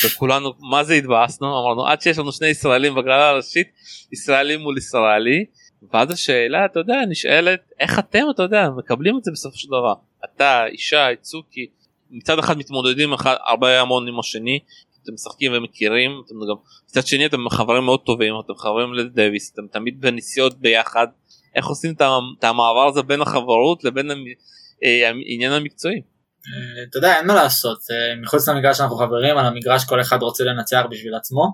וכולנו מה זה התבאסנו אמרנו עד שיש לנו שני ישראלים בגרלה הראשית ישראלי מול ישראלי ואז השאלה אתה יודע נשאלת איך אתם אתה יודע מקבלים את זה בסופו של דבר אתה אישה צוקי מצד אחד מתמודדים אחד, הרבה המון עם השני אתם משחקים ומכירים אתם גם מצד שני אתם חברים מאוד טובים אתם חברים לדוויס אתם תמיד בנסיעות ביחד איך עושים את המעבר הזה בין החברות לבין אה, העניין המקצועי. אה, אתה יודע אין מה לעשות אה, מחוץ למגרש אנחנו חברים על המגרש כל אחד רוצה לנצח בשביל עצמו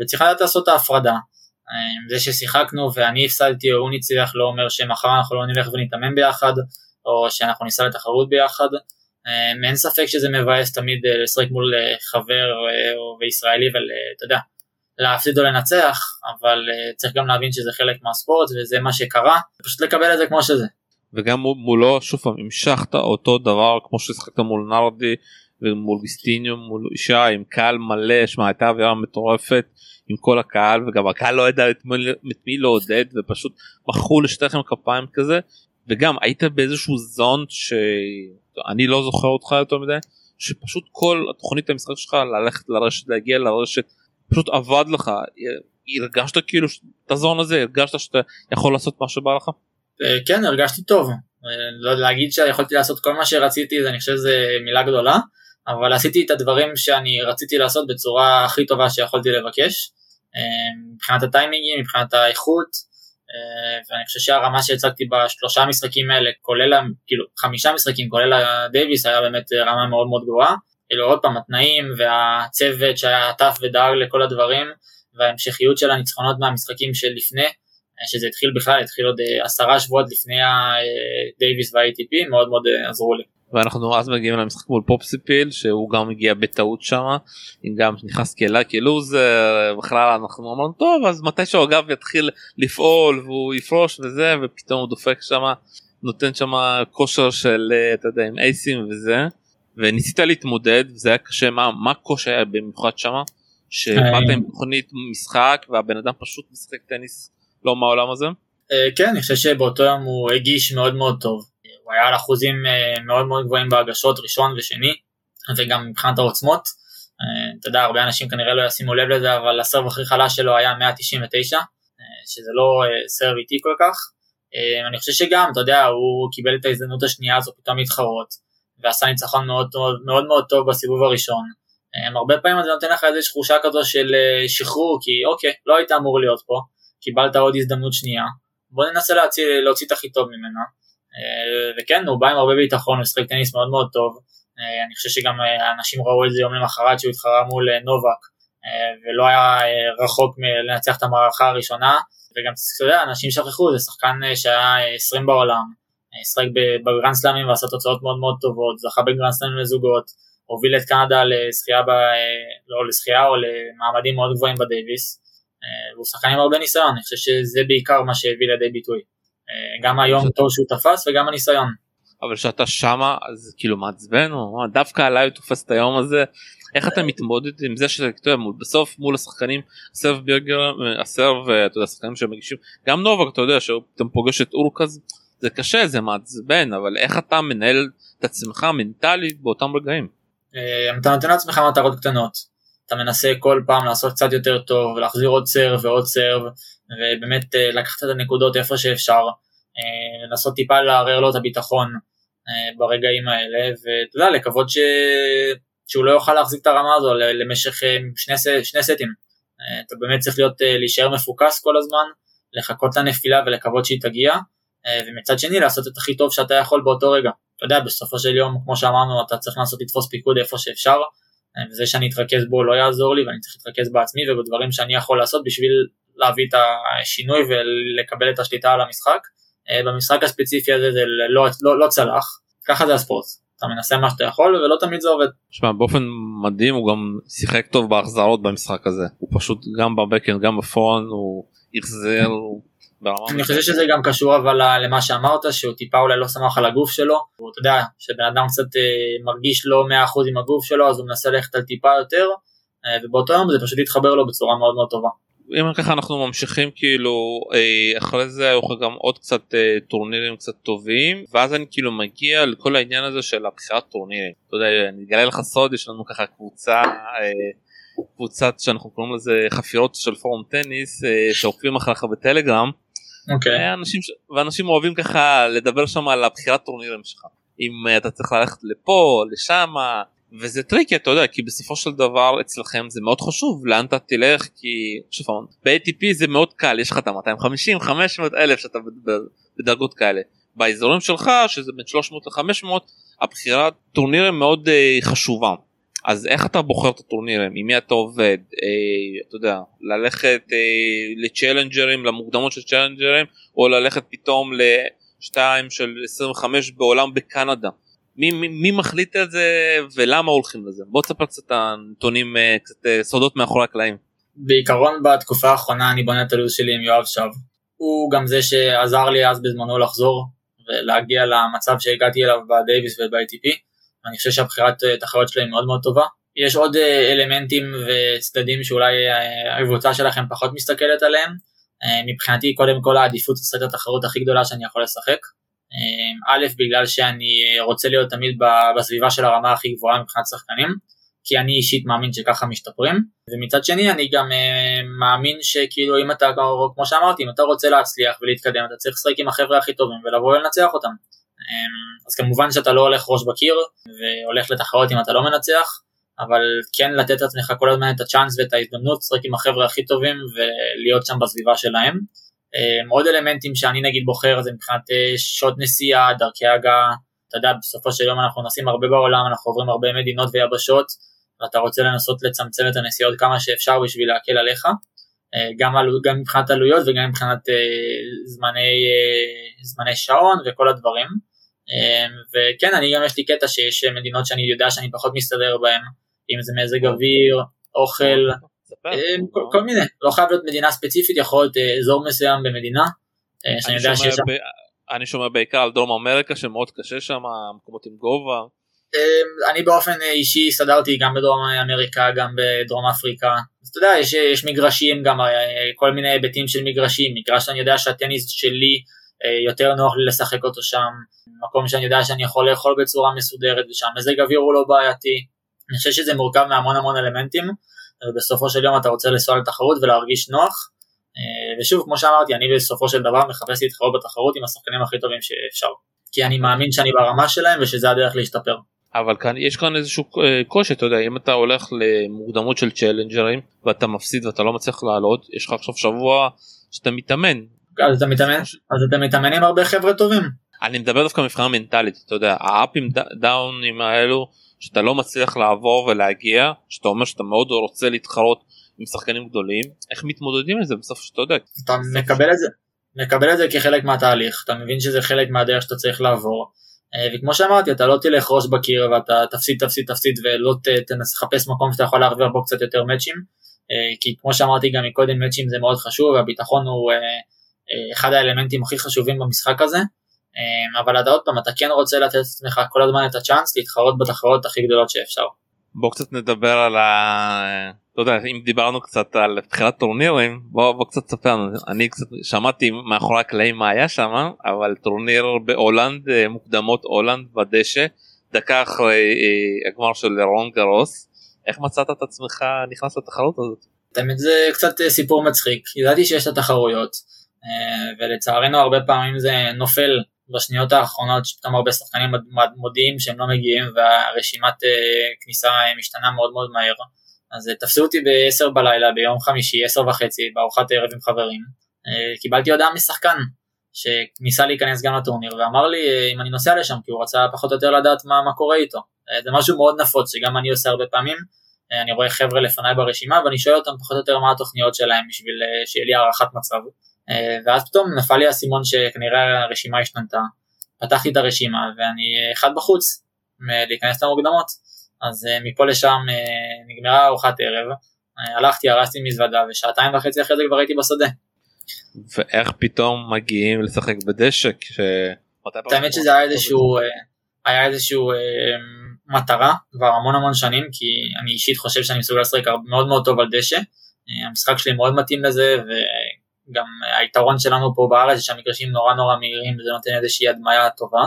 וצריכה לדעת לעשות את ההפרדה. זה ששיחקנו ואני הפסדתי או הוא ניצח לא אומר שמחר אנחנו לא נלך ונתאמן ביחד או שאנחנו ניסע לתחרות ביחד. אין ספק שזה מבאס תמיד לשחק מול חבר וישראלי ואתה יודע להפסיד או לנצח אבל צריך גם להבין שזה חלק מהספורט וזה מה שקרה פשוט לקבל את זה כמו שזה. וגם מולו שוב פעם המשכת אותו דבר כמו ששחקת מול נרדי ומול גיסטיניו מול אישה עם קהל מלא שמע הייתה אווירה מטורפת עם כל הקהל וגם הקהל לא ידע את מי, את מי לעודד ופשוט מחאו לשתיכם כפיים כזה וגם היית באיזשהו זון שאני לא זוכר אותך יותר מדי שפשוט כל התוכנית המשחק שלך ללכת לרשת להגיע לרשת פשוט עבד לך הרגשת כאילו את הזון הזה הרגשת שאתה יכול לעשות מה שבא לך. אה, כן הרגשתי טוב, אה, לא להגיד שיכולתי לעשות כל מה שרציתי אני חושב שזה מילה גדולה, אבל עשיתי את הדברים שאני רציתי לעשות בצורה הכי טובה שיכולתי לבקש, אה, מבחינת הטיימינגים, מבחינת האיכות, ואני חושב שהרמה שהצגתי בשלושה משחקים האלה, כולל, כאילו חמישה משחקים, כולל הדייוויס, היה באמת רמה מאוד מאוד גבוהה. כאילו עוד פעם התנאים והצוות שהיה עטף ודאג לכל הדברים וההמשכיות של הניצחונות מהמשחקים שלפני שזה התחיל בכלל, התחיל עוד אה, עשרה שבועות לפני הדייוויס וה-ATP, מאוד מאוד אה, עזרו לי. ואנחנו אז מגיעים למשחק מול פופסיפיל שהוא גם הגיע בטעות שם אם גם נכנס כאלה כלוזר בכלל אנחנו אמרנו טוב אז מתי שהוא אגב יתחיל לפעול והוא יפרוש וזה ופתאום הוא דופק שם נותן שם כושר של אה, אתה יודע עם אייסים וזה וניסית להתמודד וזה היה קשה מה מה קושי היה במיוחד שם שבאת עם תוכנית משחק והבן אדם פשוט משחק טניס לא מהעולם הזה? אה, כן, אני חושב שבאותו יום הוא הגיש מאוד מאוד טוב. הוא היה על אחוזים אה, מאוד מאוד גבוהים בהגשות ראשון ושני, וגם מבחינת העוצמות. אה, אתה יודע, הרבה אנשים כנראה לא ישימו לב לזה, אבל הסרב הכי חלש שלו היה 199, שזה לא סרב איטי כל כך. אני חושב שגם, אתה יודע, הוא קיבל את ההזדמנות השנייה הזו פתאום להתחרות, ועשה ניצחון מאוד מאוד, מאוד טוב בסיבוב הראשון. הרבה פעמים זה נותן לך איזושהי תחושה כזו של שחרור, כי אוקיי, לא היית אמור להיות פה, קיבלת עוד הזדמנות שנייה, בוא ננסה להוציא, להוציא את הכי טוב ממנו. אה, וכן, הוא בא עם הרבה ביטחון, הוא משחק טניס מאוד מאוד טוב. אה, אני חושב שגם אה, אנשים ראו את זה יום למחרת שהוא התחרה מול נובק, ולא היה רחוק מלנצח את המערכה הראשונה. וגם, אתה יודע, אנשים שכחו, זה שחקן שהיה 20 בעולם, שחק בגרנד סלאמים ועשה תוצאות מאוד מאוד טובות, זכה בגרנד סלאמים לזוגות, הוביל את קנדה לזכייה, ב... לא לזכייה או למעמדים מאוד גבוהים בדייוויס. אה, והוא שחקן עם הרבה ניסיון, אני חושב שזה בעיקר מה שהביא לידי ביטוי. אה, גם היום טוב שהוא תפס וגם הניסיון. אבל כשאתה שמה אז כאילו מעצבן או דווקא עליי הוא תופס את היום הזה איך אתה מתמודד עם זה שאתה יודע בסוף מול השחקנים סרב בירגר הסרב אתה יודע שחקנים שמגישים גם נובק אתה יודע שאתה פוגש את אורקז זה קשה זה מעצבן אבל איך אתה מנהל את עצמך מנטלית באותם רגעים. אה, אתה נותן לעצמך מטרות קטנות אתה מנסה כל פעם לעשות קצת יותר טוב ולהחזיר עוד סרב ועוד סרב ובאמת אה, לקחת את הנקודות איפה שאפשר, אה, לנסות טיפה לערער לו את הביטחון ברגעים האלה ואתה יודע לקוות ש... שהוא לא יוכל להחזיק את הרמה הזו למשך שני, שני סטים. אתה באמת צריך להיות, להישאר מפוקס כל הזמן, לחכות לנפילה ולקוות שהיא תגיע ומצד שני לעשות את הכי טוב שאתה יכול באותו רגע. אתה יודע בסופו של יום כמו שאמרנו אתה צריך לנסות לתפוס פיקוד איפה שאפשר וזה שאני אתרכז בו לא יעזור לי ואני צריך להתרכז בעצמי ובדברים שאני יכול לעשות בשביל להביא את השינוי ולקבל את השליטה על המשחק. אה, במשחק הספציפי הזה זה לא, לא, לא צלח, ככה זה הספורט. אתה מנסה מה שאתה יכול ולא תמיד זה עובד. שמע באופן מדהים הוא גם שיחק טוב בהחזרות במשחק הזה הוא פשוט גם בבקן גם בפון הוא החזר הוא אני חושב שזה גם קשור אבל למה שאמרת שהוא טיפה אולי לא שמח על הגוף שלו הוא אתה יודע שבן אדם קצת אה, מרגיש לא 100% עם הגוף שלו אז הוא מנסה ללכת על טיפה יותר אה, ובאותו יום זה פשוט התחבר לו בצורה מאוד מאוד טובה. אם ככה אנחנו ממשיכים כאילו אה, אחרי זה היו לך גם עוד קצת אה, טורנירים קצת טובים ואז אני כאילו מגיע לכל העניין הזה של הבחירת טורנירים. אתה יודע אני אגלה לך סוד יש לנו ככה קבוצה קבוצת שאנחנו קוראים לזה חפירות של פורום טניס שעוקבים אחריך בטלגרם. אוקיי. Okay. אנשים ואנשים אוהבים ככה לדבר שם על הבחירת טורנירים שלך אם אתה צריך ללכת לפה לשמה וזה tricky אתה יודע כי בסופו של דבר אצלכם זה מאוד חשוב לאן אתה תלך כי שוב ב-ATP זה מאוד קל יש לך את ה-250 500 אלף שאתה בדרגות כאלה באזורים שלך שזה בין 300 ל-500 הבחירת טורנירים מאוד אה, חשובה אז איך אתה בוחר את הטורנירים עם מי אתה עובד אה, אתה יודע ללכת אה, לצ'לנג'רים למוקדמות של צ'לנג'רים או ללכת פתאום לשתיים של 25 בעולם בקנדה מי, מי, מי מחליט על זה ולמה הולכים לזה? בוא תספר קצת הנתונים, אה, קצת אה, סודות מאחורי הקלעים. בעיקרון בתקופה האחרונה אני בונה את הלו"ז שלי עם יואב שב. הוא גם זה שעזר לי אז בזמנו לחזור ולהגיע למצב שהגעתי אליו בדייוויס וב-ITP. אני חושב שהבחירת אה, תחרות שלי מאוד מאוד טובה. יש עוד אלמנטים וצדדים שאולי הקבוצה שלכם פחות מסתכלת עליהם. מבחינתי קודם כל העדיפות את התחרות הכי גדולה שאני יכול לשחק. א', בגלל שאני רוצה להיות תמיד בסביבה של הרמה הכי גבוהה מבחינת שחקנים, כי אני אישית מאמין שככה משתפרים, ומצד שני אני גם אה, מאמין שכאילו אם אתה, כמו שאמרתי, אם אתה רוצה להצליח ולהתקדם, אתה צריך לשחק עם החבר'ה הכי טובים ולבוא ולנצח אותם. אמ, אז כמובן שאתה לא הולך ראש בקיר והולך לתחרות אם אתה לא מנצח, אבל כן לתת לעצמך כל הזמן את הצ'אנס ואת ההזדמנות לשחק עם החבר'ה הכי טובים ולהיות שם בסביבה שלהם. אמ, עוד אלמנטים שאני נגיד בוחר זה מבחינת אה, שעות נסיעה, דרכי הגעה, אתה יודע בסופו של יום אנחנו נוסעים הרבה בעולם, אנחנו עוברים הרבה מדינות ויבשות ואתה רוצה לנסות לצמצם את הנסיעות כמה שאפשר בשביל להקל עליך, אה, גם, גם מבחינת עלויות וגם מבחינת אה, זמני, זמני שעון וכל הדברים. אמ, וכן, אני גם יש לי קטע שיש מדינות שאני יודע שאני פחות מסתדר בהן, אם זה מזג אוויר, אוכל, אה, כל מיני, לא חייב להיות מדינה ספציפית, יכול להיות אה, אזור מסוים במדינה, אה, שאני יודע שיש שם... אני שומע בעיקר על דרום אמריקה שמאוד קשה שם, מקומות עם גובה. אני באופן אישי הסתדרתי גם בדרום אמריקה, גם בדרום אפריקה. אז אתה יודע, יש, יש מגרשים, גם כל מיני היבטים של מגרשים, מגרש שאני יודע שהטניס שלי יותר נוח לי לשחק אותו שם, מקום שאני יודע שאני יכול לאכול בצורה מסודרת ושם מזג אוויר הוא לא בעייתי. אני חושב שזה מורכב מהמון המון אלמנטים. בסופו של יום אתה רוצה לנסוע לתחרות ולהרגיש נוח. אה, ושוב, כמו שאמרתי, אני בסופו של דבר מחפש להתחרות בתחרות עם השחקנים הכי טובים שאפשר. כי אני מאמין שאני ברמה שלהם ושזה הדרך להשתפר. אבל כאן יש כאן איזשהו אה, קושי אתה יודע אם אתה הולך למוקדמות של צ'לנג'רים ואתה מפסיד ואתה לא מצליח לעלות יש לך עכשיו שבוע שאתה מתאמן. אז אתה מתאמן אז אתה מתאמן עם הרבה חבר'ה טובים. אני מדבר דווקא מבחינה מנטלית אתה יודע האפים דאונים האלו שאתה לא מצליח לעבור ולהגיע שאתה אומר שאתה מאוד רוצה להתחרות עם שחקנים גדולים איך מתמודדים עם זה בסוף שאתה יודע. אתה מקבל את זה מקבל את זה כחלק מהתהליך אתה מבין שזה חלק מהדרך שאתה צריך לעבור. אה, וכמו שאמרתי אתה לא תלך ראש בקיר ואתה תפסיד תפסיד תפסיד ולא תנסה לחפש מקום שאתה יכול להרוויח בו קצת יותר מאצ'ים אה, כי כמו שאמרתי גם מקודם מאצ'ים זה מאוד חשוב והביטחון הוא אה, אחד האלמנטים הכי חשובים במשחק הזה. אמ, אבל אתה עוד פעם אתה כן רוצה לתת לעצמך כל הזמן את הצ'אנס להתחרות בתחרות הכי גדולות שאפשר. בוא קצת נדבר על ה... לא יודע אם דיברנו קצת על בחירת טורנירים בוא, בוא קצת ספר לנו. אני קצת שמעתי מאחורי הקלעים מה היה שם אבל טורניר בהולנד אה, מוקדמות הולנד בדשא דקה אחרי אה, הגמר של רולאן גארוס. איך מצאת את עצמך נכנס לתחרות הזאת? תמיד זה קצת אה, סיפור מצחיק. ידעתי שיש את התחרויות ולצערנו הרבה פעמים זה נופל בשניות האחרונות שפתאום הרבה שחקנים מודיעים שהם לא מגיעים והרשימת אה, כניסה אה, משתנה מאוד מאוד מהר. אז אה, תפסו אותי ב-10 בלילה ביום חמישי, 10 וחצי, בארוחת ערב עם חברים. קיבלתי הודעה משחקן שניסה להיכנס גם לטורניר ואמר לי אם אני נוסע לשם כי הוא רצה פחות או יותר לדעת מה, מה קורה איתו. זה משהו מאוד נפוץ שגם אני עושה הרבה פעמים. אני רואה חבר'ה לפניי ברשימה ואני שואל אותם פחות או יותר מה התוכניות שלהם בשביל שיהיה לי הערכת מצב. אה, ואז פתאום נפל לי האסימון שכנראה הרשימה השתנתה, פתחתי את הרשימה ואני אחד בחוץ להיכנס למוקדמות, אז אה, מפה לשם אה, נגמרה ארוחת ערב, הלכתי, הרסתי מזוודה ושעתיים וחצי אחרי זה כבר הייתי בשדה. ואיך פתאום מגיעים לשחק בדשא כש... האמת שזה היה איזשהו, היה איזשהו מטרה כבר המון המון שנים כי אני אישית חושב שאני מסוגל לשחק מאוד מאוד טוב על דשא. המשחק שלי מאוד מתאים לזה וגם היתרון שלנו פה בארץ זה שהמגרשים נורא נורא מהירים וזה נותן איזושהי הדמיה טובה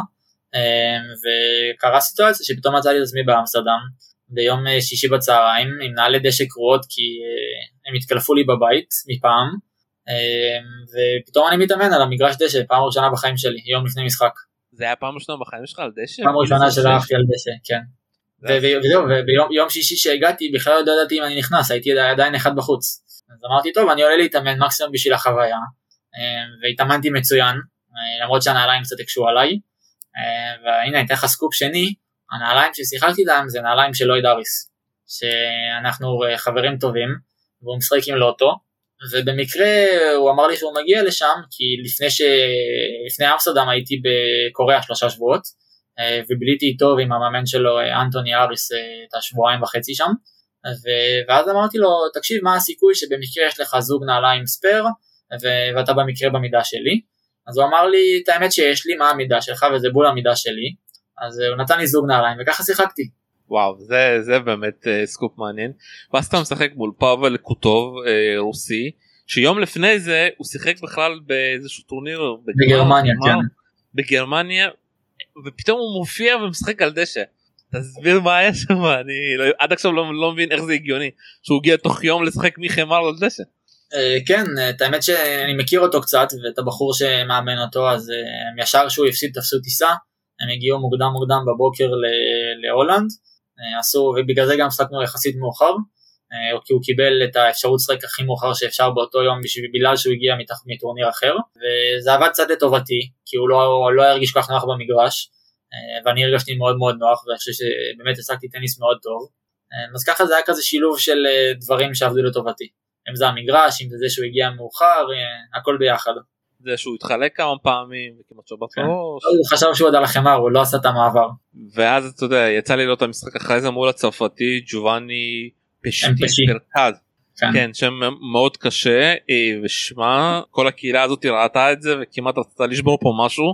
וקרה סיטואציה שפתאום מצאתי את עצמי באמסטרדם ביום שישי בצהריים עם נעלי דשא קרועות כי הם התקלפו לי בבית מפעם ופתאום אני מתאמן על המגרש דשא פעם ראשונה בחיים שלי יום לפני משחק. זה היה פעם ראשונה בחיים שלך על דשא? פעם ראשונה שלחתי על דשא, כן. וזהו, וביום שישי שהגעתי בכלל לא ידעתי אם אני נכנס, הייתי עדיין אחד בחוץ. אז אמרתי טוב אני עולה להתאמן מקסימום בשביל החוויה, אה, והתאמנתי מצוין, אה, למרות שהנעליים קצת הקשו עליי, אה, והנה אני אתן לך סקופ שני, הנעליים ששיחקתי להם זה נעליים של לואיד אריס, שאנחנו חברים טובים, והוא משחק עם לוטו, ובמקרה הוא אמר לי שהוא מגיע לשם, כי לפני, ש... לפני אמסטרדם הייתי בקוריאה שלושה שבועות, אה, וביליתי איתו ועם המאמן שלו אה, אנטוני אריס אה, את השבועיים וחצי שם. ואז אמרתי לו, תקשיב מה הסיכוי שבמקרה יש לך זוג נעליים spare, ו... ואתה במקרה במידה שלי, אז הוא אמר לי, את האמת שיש לי, מה המידה שלך, וזה בול המידה שלי, אז הוא נתן לי זוג נעליים וככה שיחקתי. וואו זה זה באמת אה, סקופ מעניין ואז אתה משחק מול פאבל קוטוב אה, רוסי שיום לפני זה הוא שיחק בכלל באיזשהו טורניר בגרמניה כן. בגרמניה ופתאום הוא מופיע ומשחק על דשא. תסביר מה היה שם אני לא, עד עכשיו לא, לא מבין איך זה הגיוני שהוא הגיע תוך יום לשחק מחמר על דשא. Uh, כן את האמת שאני מכיר אותו קצת ואת הבחור שמאמן אותו אז uh, ישר שהוא הפסיד תפסו טיסה הם הגיעו מוקדם מוקדם בבוקר להולנד אה, עשו, ובגלל זה גם שחקנו יחסית מאוחר, אה, כי הוא קיבל את האפשרות לשחק הכי מאוחר שאפשר באותו יום בגלל שהוא הגיע מטורניר אחר, וזה עבד קצת לטובתי, כי הוא לא, לא הרגיש כל כך נוח במגרש, אה, ואני הרגשתי מאוד מאוד נוח, ואני חושב שבאמת השחקתי טניס מאוד טוב, אז ככה זה היה כזה שילוב של דברים שעבדו לטובתי, אם זה המגרש, אם זה זה שהוא הגיע מאוחר, הכל ביחד. זה שהוא התחלק כמה פעמים וכמעט שבת כן. בראש. הוא חשב שהוא עוד על החמר הוא לא עשה את המעבר. ואז אתה יודע יצא לי לראות את המשחק אחרי זה מול הצרפתי ג'ובאני פשטי פרקד. כן. כן שם מאוד קשה אה, ושמע כל הקהילה הזאת ראתה את זה וכמעט רצתה לשבור פה משהו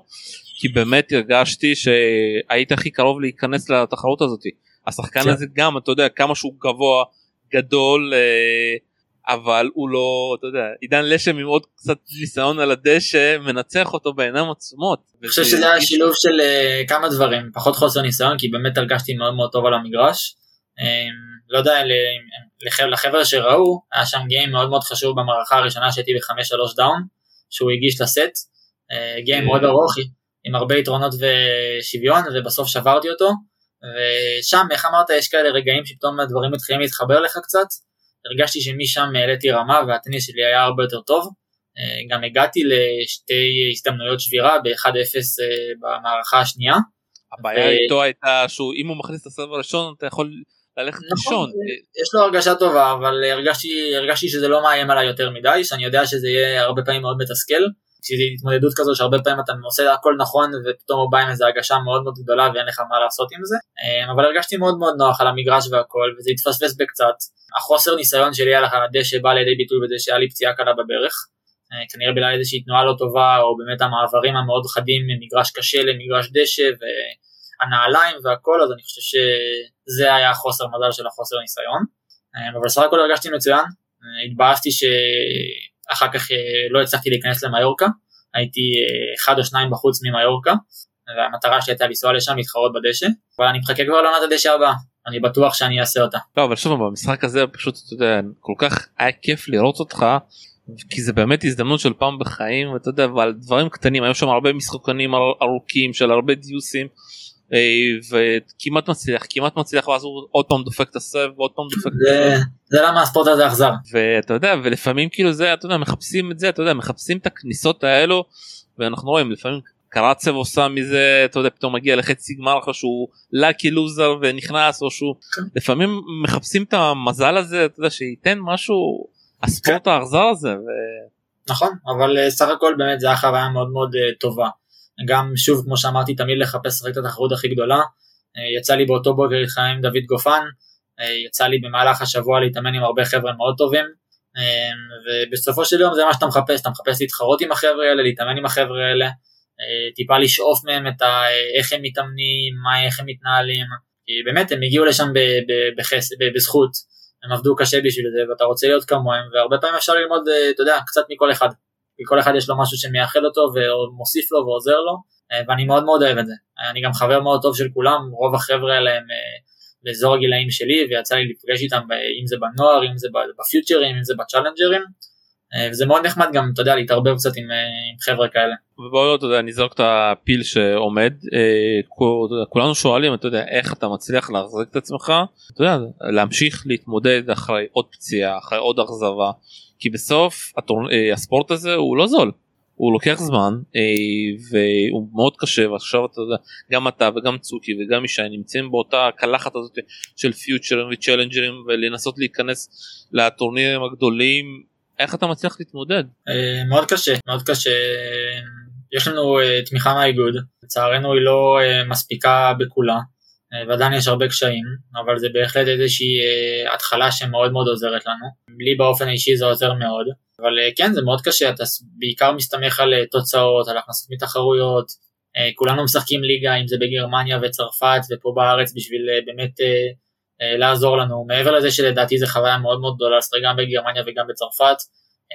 כי באמת הרגשתי שהיית הכי קרוב להיכנס לתחרות הזאת. השחקן כן. הזה גם אתה יודע כמה שהוא גבוה גדול אה, אבל הוא לא אתה יודע עידן לשם עם עוד קצת ניסיון על הדשא מנצח אותו בעיניים עצומות. אני חושב שזה היה שילוב של uh, כמה דברים פחות חוסר ניסיון כי באמת הרגשתי מאוד מאוד טוב על המגרש. Um, לא יודע לח, לחבר'ה שראו היה שם גיים מאוד מאוד חשוב במערכה הראשונה שהייתי בחמש שלוש דאון שהוא הגיש לסט. גיים מאוד ארוך עם הרבה יתרונות ושוויון ובסוף שברתי אותו. ושם איך אמרת יש כאלה רגעים שפתאום הדברים מתחילים להתחבר לך קצת. הרגשתי שמשם העליתי רמה והטניס שלי היה הרבה יותר טוב. אה, גם הגעתי לשתי הזדמנויות שבירה ב-1-0 אה, במערכה השנייה. הבעיה ו... איתו הייתה שהוא אם הוא מכניס את הסרב הראשון אתה יכול ללכת נכון, לישון. יש לו הרגשה טובה אבל הרגשתי, הרגשתי שזה לא מאיים עליי יותר מדי שאני יודע שזה יהיה הרבה פעמים מאוד מתסכל. כשזו התמודדות כזו שהרבה פעמים אתה עושה הכל נכון ופתאום הוא בא עם איזו הרגשה מאוד מאוד גדולה ואין לך מה לעשות עם זה. אה, אבל הרגשתי מאוד מאוד נוח על המגרש והכל וזה התפספס בקצת. החוסר ניסיון שלי על הדשא בא לידי ביטוי בזה שהיה לי פציעה קלה בברך. אה, כנראה בגלל איזושהי תנועה לא טובה או באמת המעברים המאוד חדים ממגרש קשה למגרש דשא והנעליים והכל אז אני חושב שזה היה החוסר מזל של החוסר ניסיון. אה, אבל בסך הכל הרגשתי מצוין. התבאסתי ש... אחר כך אה, לא הצלחתי להיכנס למיורקה, הייתי אה, אחד או שניים בחוץ ממיורקה, והמטרה שלי הייתה לנסוע לשם להתחרות בדשא, אבל אני מחכה כבר לעונת הדשא הבאה, אני בטוח שאני אעשה אותה. לא אבל שוב במשחק הזה פשוט אתה יודע כל כך היה כיף לראות אותך כי זה באמת הזדמנות של פעם בחיים ואתה יודע ועל דברים קטנים היו שם הרבה משחקנים ארוכים של הרבה דיוסים וכמעט מצליח כמעט מצליח ואז הוא עוד פעם דופק את הסב ועוד פעם דופק את הסב. זה למה הספורט הזה אכזר. ואתה יודע ולפעמים כאילו זה אתה יודע מחפשים את זה אתה יודע מחפשים את הכניסות האלו ואנחנו רואים לפעמים קרצב עושה מזה אתה יודע פתאום מגיע לחצי גמר אחר שהוא לאקי לוזר ונכנס או שהוא כן. לפעמים מחפשים את המזל הזה אתה יודע שייתן משהו הספורט כן. האכזר הזה. ו... נכון אבל אה, סך הכל באמת זה היה חוויה מאוד מאוד אה, טובה. גם שוב כמו שאמרתי תמיד לחפש רק את התחרות הכי גדולה. אה, יצא לי באותו בוקר להתחמם עם דוד גופן, אה, יצא לי במהלך השבוע להתאמן עם הרבה חבר'ה מאוד טובים, אה, ובסופו של יום זה מה שאתה מחפש, אתה מחפש להתחרות עם החבר'ה האלה, להתאמן עם החבר'ה האלה, טיפה לשאוף מהם את ה, איך הם מתאמנים, מה, איך הם מתנהלים, כי באמת הם הגיעו לשם בחס, בזכות, הם עבדו קשה בשביל זה ואתה רוצה להיות כמוהם והרבה פעמים אפשר ללמוד אתה יודע קצת מכל אחד. כי כל אחד יש לו משהו שמייחד אותו ומוסיף לו ועוזר לו ואני מאוד מאוד אוהב את זה. אני גם חבר מאוד טוב של כולם רוב החבר'ה האלה הם באזור הגילאים שלי ויצא לי לפגש איתם אם זה בנוער אם זה בפיוטרים אם זה בצ'אלנג'רים אה, וזה מאוד נחמד גם אתה יודע להתערבב קצת עם, אה, עם חבר'ה כאלה. ובואו אתה יודע נזרוק את הפיל שעומד אה, כולנו שואלים אתה יודע איך אתה מצליח להחזיק את עצמך? אתה יודע להמשיך להתמודד אחרי עוד פציעה אחרי עוד אכזבה. כי בסוף הספורט הזה הוא לא זול. הוא לוקח זמן והוא מאוד קשה ועכשיו אתה יודע גם אתה וגם צוקי וגם ישי נמצאים באותה קלחת הזאת של פיוטרים וצ'לנג'רים ולנסות להיכנס לטורנירים הגדולים איך אתה מצליח להתמודד? אה, מאוד קשה, מאוד קשה. יש לנו אה, תמיכה מהאיגוד, לצערנו היא לא אה, מספיקה בכולה, ועדיין יש הרבה קשיים, אבל זה בהחלט איזושהי התחלה שמאוד מאוד עוזרת לנו. לי באופן אישי זה עוזר מאוד, אבל כן זה מאוד קשה, אתה בעיקר מסתמך על תוצאות, על הכנסות מתחרויות, כולנו משחקים ליגה, אם זה בגרמניה וצרפת ופה בארץ בשביל באמת לעזור לנו, מעבר לזה שלדעתי זו חוויה מאוד מאוד גדולה לשחק גם בגרמניה וגם בצרפת,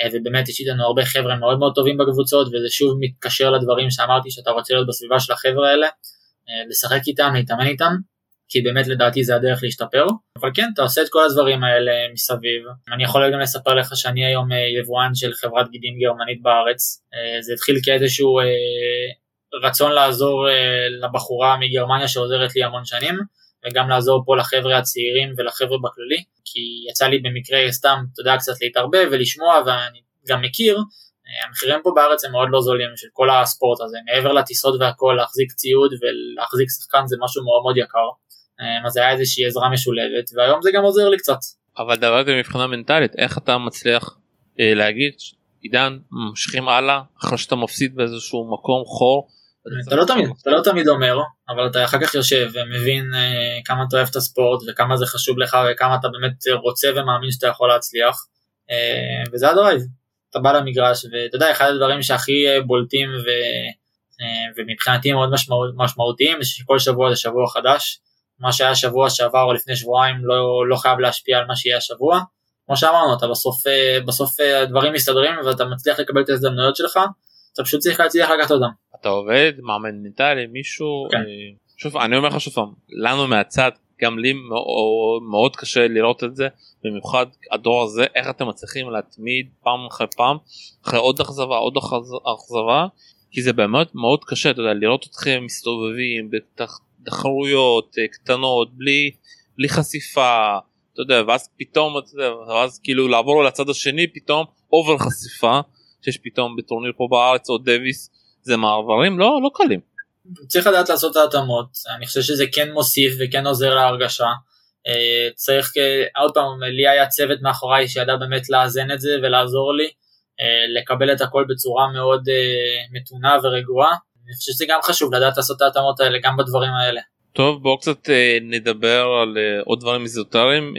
אה, ובאמת יש איתנו הרבה חבר'ה מאוד מאוד טובים בקבוצות, וזה שוב מתקשר לדברים שאמרתי שאתה רוצה להיות בסביבה של החבר'ה האלה, אה, לשחק איתם, להתאמן איתם, כי באמת לדעתי זה הדרך להשתפר, אבל כן, אתה עושה את כל הדברים האלה מסביב. אני יכול גם לספר לך שאני היום יבואן של חברת גידים גרמנית בארץ, זה התחיל כאיזשהו רצון לעזור לבחורה מגרמניה שעוזרת לי המון שנים, וגם לעזור פה לחבר'ה הצעירים ולחבר'ה בכללי, כי יצא לי במקרה סתם, אתה יודע, קצת להתערבב ולשמוע, ואני גם מכיר, אה, המחירים פה בארץ הם מאוד לא זולים של כל הספורט הזה, מעבר לטיסות והכל, להחזיק ציוד ולהחזיק שחקן זה משהו מאוד מאוד יקר, אה, אז היה איזושהי עזרה משולבת, והיום זה גם עוזר לי קצת. אבל דבר כזה מבחינה מנטלית, איך אתה מצליח אה, להגיד, עידן, ממשיכים הלאה, אחרי שאתה מפסיד באיזשהו מקום חור, אתה לא תמיד, אתה לא תמיד אומר, אבל אתה אחר כך יושב ומבין אה, כמה אתה אוהב את הספורט וכמה זה חשוב לך וכמה אתה באמת רוצה ומאמין שאתה יכול להצליח, אה, וזה הדרייב. אתה בא למגרש ואתה יודע, אחד הדברים שהכי אה, בולטים ו, ומבחינתי מאוד משמעות, משמעותיים זה שכל שבוע זה שבוע חדש. מה שהיה שבוע שעבר או לפני שבועיים לא, לא חייב להשפיע על מה שיהיה השבוע. כמו שאמרנו, אתה בסוף, בסוף הדברים מסתדרים ואתה מצליח לקבל את ההזדמנויות שלך, אתה פשוט צריך להצליח לקחת אותם. אתה עובד מאמן מנטלי מישהו כן. אה, שוב אני אומר לך שוב פעם לנו מהצד גם לי מאוד, מאוד קשה לראות את זה במיוחד הדור הזה איך אתם מצליחים להתמיד פעם אחרי פעם אחרי עוד אכזבה עוד אכזבה כי זה באמת מאוד קשה אתה יודע לראות אתכם מסתובבים בתחרויות אה, קטנות בלי בלי חשיפה אתה יודע ואז פתאום אתה יודע ואז כאילו לעבור לצד השני פתאום over חשיפה שיש פתאום בטורניר פה בארץ או דוויס זה מעברים לא לא קלים. צריך לדעת לעשות את ההתאמות אני חושב שזה כן מוסיף וכן עוזר להרגשה. אה, צריך עוד פעם לי היה צוות מאחוריי שידע באמת לאזן את זה ולעזור לי אה, לקבל את הכל בצורה מאוד אה, מתונה ורגועה. אני חושב שזה גם חשוב לדעת לעשות את ההתאמות האלה גם בדברים האלה. טוב בואו קצת נדבר על עוד דברים איזוטריים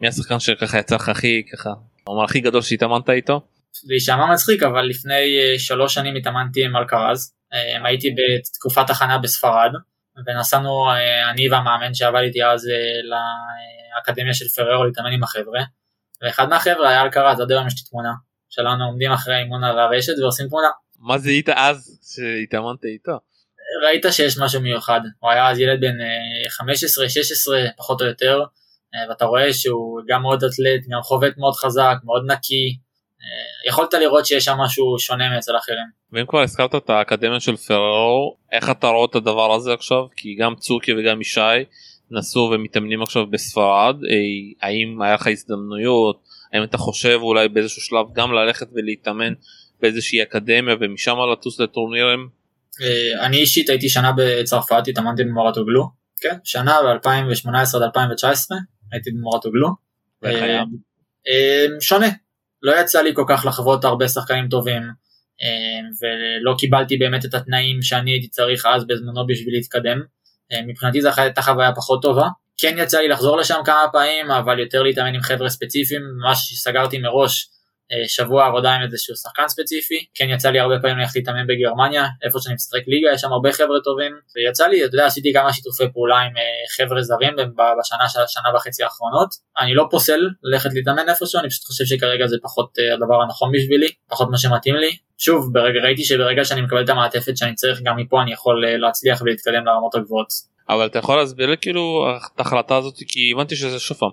מי השחקן שככה יצא לך הכי ככה הוא הכי גדול שהתאמנת איתו. זה יישמע מצחיק אבל לפני אה, שלוש שנים התאמנתי עם אלקרז, אה, הייתי בתקופת הכנה בספרד ונסענו אה, אני והמאמן שעבד איתי אז לאקדמיה של פררו להתאמן עם החבר'ה. ואחד מהחבר'ה היה אלקרז עד היום יש לי תמונה. שלנו עומדים אחרי האימון הרשת ועושים תמונה. מה זיהית אז שהתאמנת איתו? ראית שיש משהו מיוחד. הוא היה אז ילד בן 15-16 פחות או יותר. ואתה רואה שהוא גם מאוד אתלט גם חובט מאוד חזק מאוד נקי יכולת לראות שיש שם משהו שונה מאצל אחרים. ואם כבר הזכרת את האקדמיה של פררו איך אתה רואה את הדבר הזה עכשיו כי גם צוקי וגם ישי נסעו ומתאמנים עכשיו בספרד אה, האם היה לך הזדמנויות האם אתה חושב אולי באיזשהו שלב גם ללכת ולהתאמן באיזושהי אקדמיה ומשם לטוס לטורנירים? אה, אני אישית הייתי שנה בצרפת התאמנתי במורטוגלו כן שנה ב-2018 עד 2019 הייתי במורטוגלו. אה, שונה לא יצא לי כל כך לחוות הרבה שחקנים טובים אה, ולא קיבלתי באמת את התנאים שאני הייתי צריך אז בזמנו בשביל להתקדם. אה, מבחינתי זו הייתה חוויה פחות טובה. כן יצא לי לחזור לשם כמה פעמים אבל יותר להתאמן עם חבר'ה ספציפיים, ממש סגרתי מראש שבוע עבודה עם איזשהו שחקן ספציפי, כן יצא לי הרבה פעמים ללכת להתאמן בגרמניה, איפה שאני משחק ליגה, יש שם הרבה חבר'ה טובים, ויצא לי, אתה יודע, עשיתי כמה שיתופי פעולה עם אה, חבר'ה זרים בשנה, שנה וחצי האחרונות, אני לא פוסל ללכת להתאמן איפשהו, אני פשוט חושב שכרגע זה פחות אה, הדבר הנכון בשבילי, פחות מה שמתאים לי, שוב, ברגע, ראיתי שברגע שאני מקבל את המעטפת שאני צריך, גם מפה אני יכול להצליח ולהתקדם לרמות הגבוהות. אבל אתה יכול להסביר לי כאילו את ההחלטה הזאת? כי הבנתי שזה שוב פעם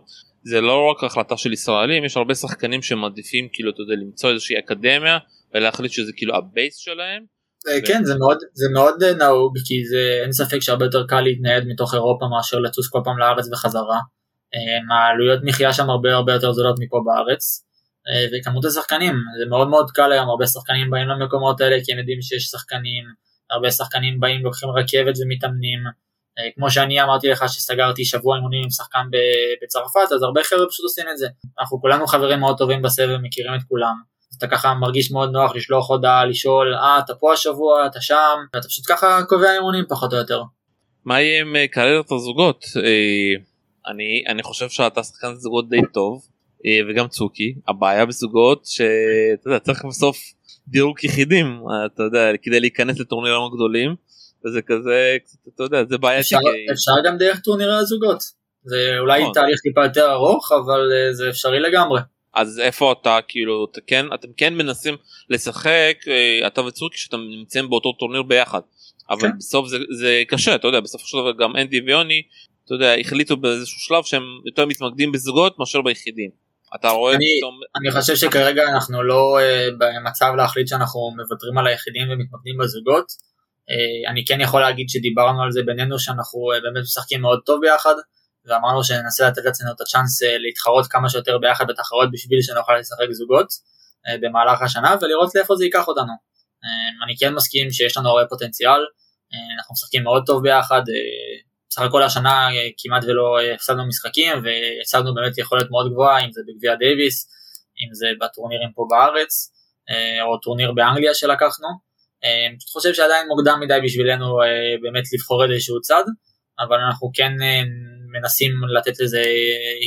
זה לא רק החלטה של ישראלים יש הרבה שחקנים שמעדיפים כאילו אתה יודע למצוא איזושהי אקדמיה ולהחליט שזה כאילו ה base שלהם. אה, כן זה מאוד זה מאוד אה, נהוג כי זה אין ספק שהרבה יותר קל להתנייד מתוך אירופה מאשר לטוס כל פעם לארץ וחזרה. אה, העלויות מחיה שם הרבה הרבה יותר זולות מפה בארץ. וכמות השחקנים זה מאוד מאוד קל היום הרבה שחקנים באים למקומות האלה כי הם יודעים שיש שחקנים הרבה שחקנים באים לוקחים רכבת ומתאמנים. אה, כמו שאני אמרתי לך שסגרתי שבוע אימונים עם שחקן בצרפת, אז הרבה חבר'ה פשוט עושים את זה. אנחנו כולנו חברים מאוד טובים בסבב, מכירים את כולם. אתה ככה מרגיש מאוד נוח לשלוח הודעה, לשאול, אה, אתה פה השבוע, אתה שם, ואתה פשוט ככה קובע אימונים פחות או יותר. מה יהיה עם אה, קריירת הזוגות? אה, אני, אני חושב שאתה שחקן זוגות די טוב, וגם צוקי. הבעיה בזוגות שאתה יודע, צריך בסוף דירוג יחידים, אתה יודע, כדי להיכנס לטורנירים הגדולים. וזה כזה אתה יודע זה בעיה אפשר, גם דרך טורנירי הזוגות זה אולי נכון. תהליך טיפה יותר ארוך אבל אה, זה אפשרי לגמרי. אז איפה אתה כאילו אתה כן אתם כן מנסים לשחק אה, אתה וצוקי שאתם נמצאים באותו טורניר ביחד אבל כן. בסוף זה, זה קשה אתה יודע בסופו של דבר גם אנדי ויוני אתה יודע החליטו באיזשהו שלב שהם יותר מתמקדים בזוגות מאשר ביחידים. אתה רואה אני, פתאום... אני חושב שכרגע אנחנו לא uh, במצב להחליט שאנחנו מוותרים על היחידים ומתמקדים בזוגות. אה, אני כן יכול להגיד שדיברנו על זה בינינו שאנחנו אה, באמת משחקים מאוד טוב ביחד ואמרנו שננסה לתת לעצמנו את הצ'אנס אה, להתחרות כמה שיותר ביחד בתחרות בשביל שנוכל לשחק זוגות במהלך השנה ולראות לאיפה זה ייקח אותנו. אני כן מסכים שיש לנו הרבה פוטנציאל, אנחנו משחקים מאוד טוב ביחד, בסך הכל השנה כמעט ולא הפסדנו משחקים והצגנו באמת יכולת מאוד גבוהה אם זה בגביע דייוויס, אם זה בטורנירים פה בארץ או טורניר באנגליה שלקחנו. אני אה, פשוט חושב שעדיין מוקדם מדי בשבילנו אה, באמת לבחור איזשהו צד, אבל אנחנו כן אה, מנסים לתת לזה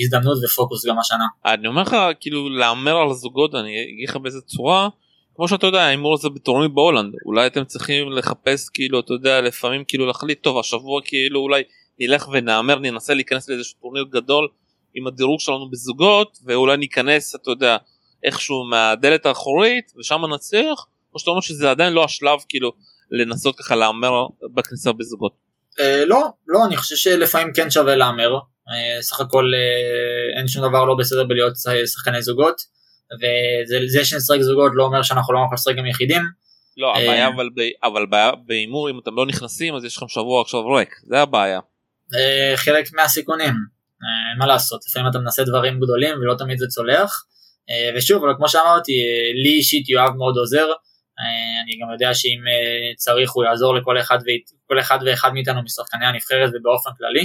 הזדמנות ופוקוס גם השנה. אני אומר לך כאילו להמר על הזוגות אני אגיד לך באיזה צורה כמו שאתה יודע ההימור הזה בטורניר בהולנד אולי אתם צריכים לחפש כאילו אתה יודע לפעמים כאילו להחליט טוב השבוע כאילו אולי נלך ונהמר ננסה להיכנס לאיזשהו טורניר גדול עם הדירוג שלנו בזוגות ואולי ניכנס אתה יודע איכשהו מהדלת האחורית ושם נצליח או שאתה אומר שזה עדיין לא השלב כאילו לנסות ככה להמר בכניסה בזוגות? אה, לא, לא, אני חושב שלפעמים כן שווה להמר, אה, סך הכל אה, אין שום דבר לא בסדר בלהיות שחקני זוגות, וזה שנשחק זוגות לא אומר שאנחנו לא יכולים לשחק גם יחידים. לא, הבעיה אבל, אבל בהימור אם אתם לא נכנסים אז יש לכם שבוע עכשיו ריק, זה הבעיה. חלק מהסיכונים, מה לעשות, לפעמים אתה מנסה דברים גדולים ולא תמיד זה צולח, ושוב, אבל כמו שאמרתי, לי אישית יואב מאוד עוזר, אני גם יודע שאם אה, צריך הוא יעזור לכל אחד, ו... אחד ואחד מאיתנו משחקני הנבחרת ובאופן כללי.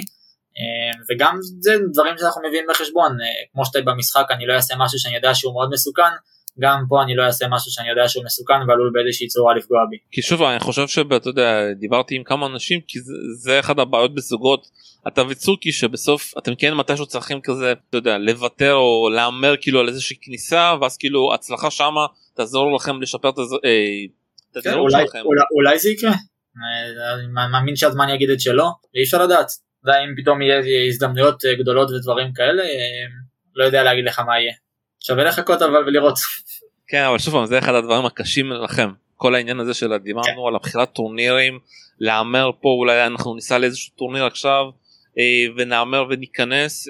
אה, וגם זה דברים שאנחנו מביאים בחשבון, כמו שאתה במשחק אני לא אעשה משהו שאני יודע שהוא מאוד מסוכן, גם פה אני לא אעשה משהו שאני יודע שהוא מסוכן ועלול באיזושהי צורה לפגוע בי. כי שוב אני חושב שאתה יודע דיברתי עם כמה אנשים כי זה, זה אחד הבעיות בזוגות אתה וצוקי שבסוף אתם כן מתישהו צריכים כזה אתה יודע לוותר או להמר כאילו על איזושהי כניסה ואז כאילו הצלחה שמה תעזור לכם לשפר את הדירוג כן, אולי, שלכם. אולי, זה יקרה. אה, אני מאמין שהזמן יגיד את שלא, ואי אפשר לדעת. ואם פתאום יהיה הזדמנויות אה, גדולות ודברים כאלה, אה, לא יודע להגיד לך מה יהיה. שווה לחכות אבל ולראות. כן אבל שוב זה אחד הדברים הקשים לכם כל העניין הזה של דיברנו כן. על הבחירת טורנירים להמר פה אולי אנחנו ניסע לאיזשהו טורניר עכשיו ונהמר וניכנס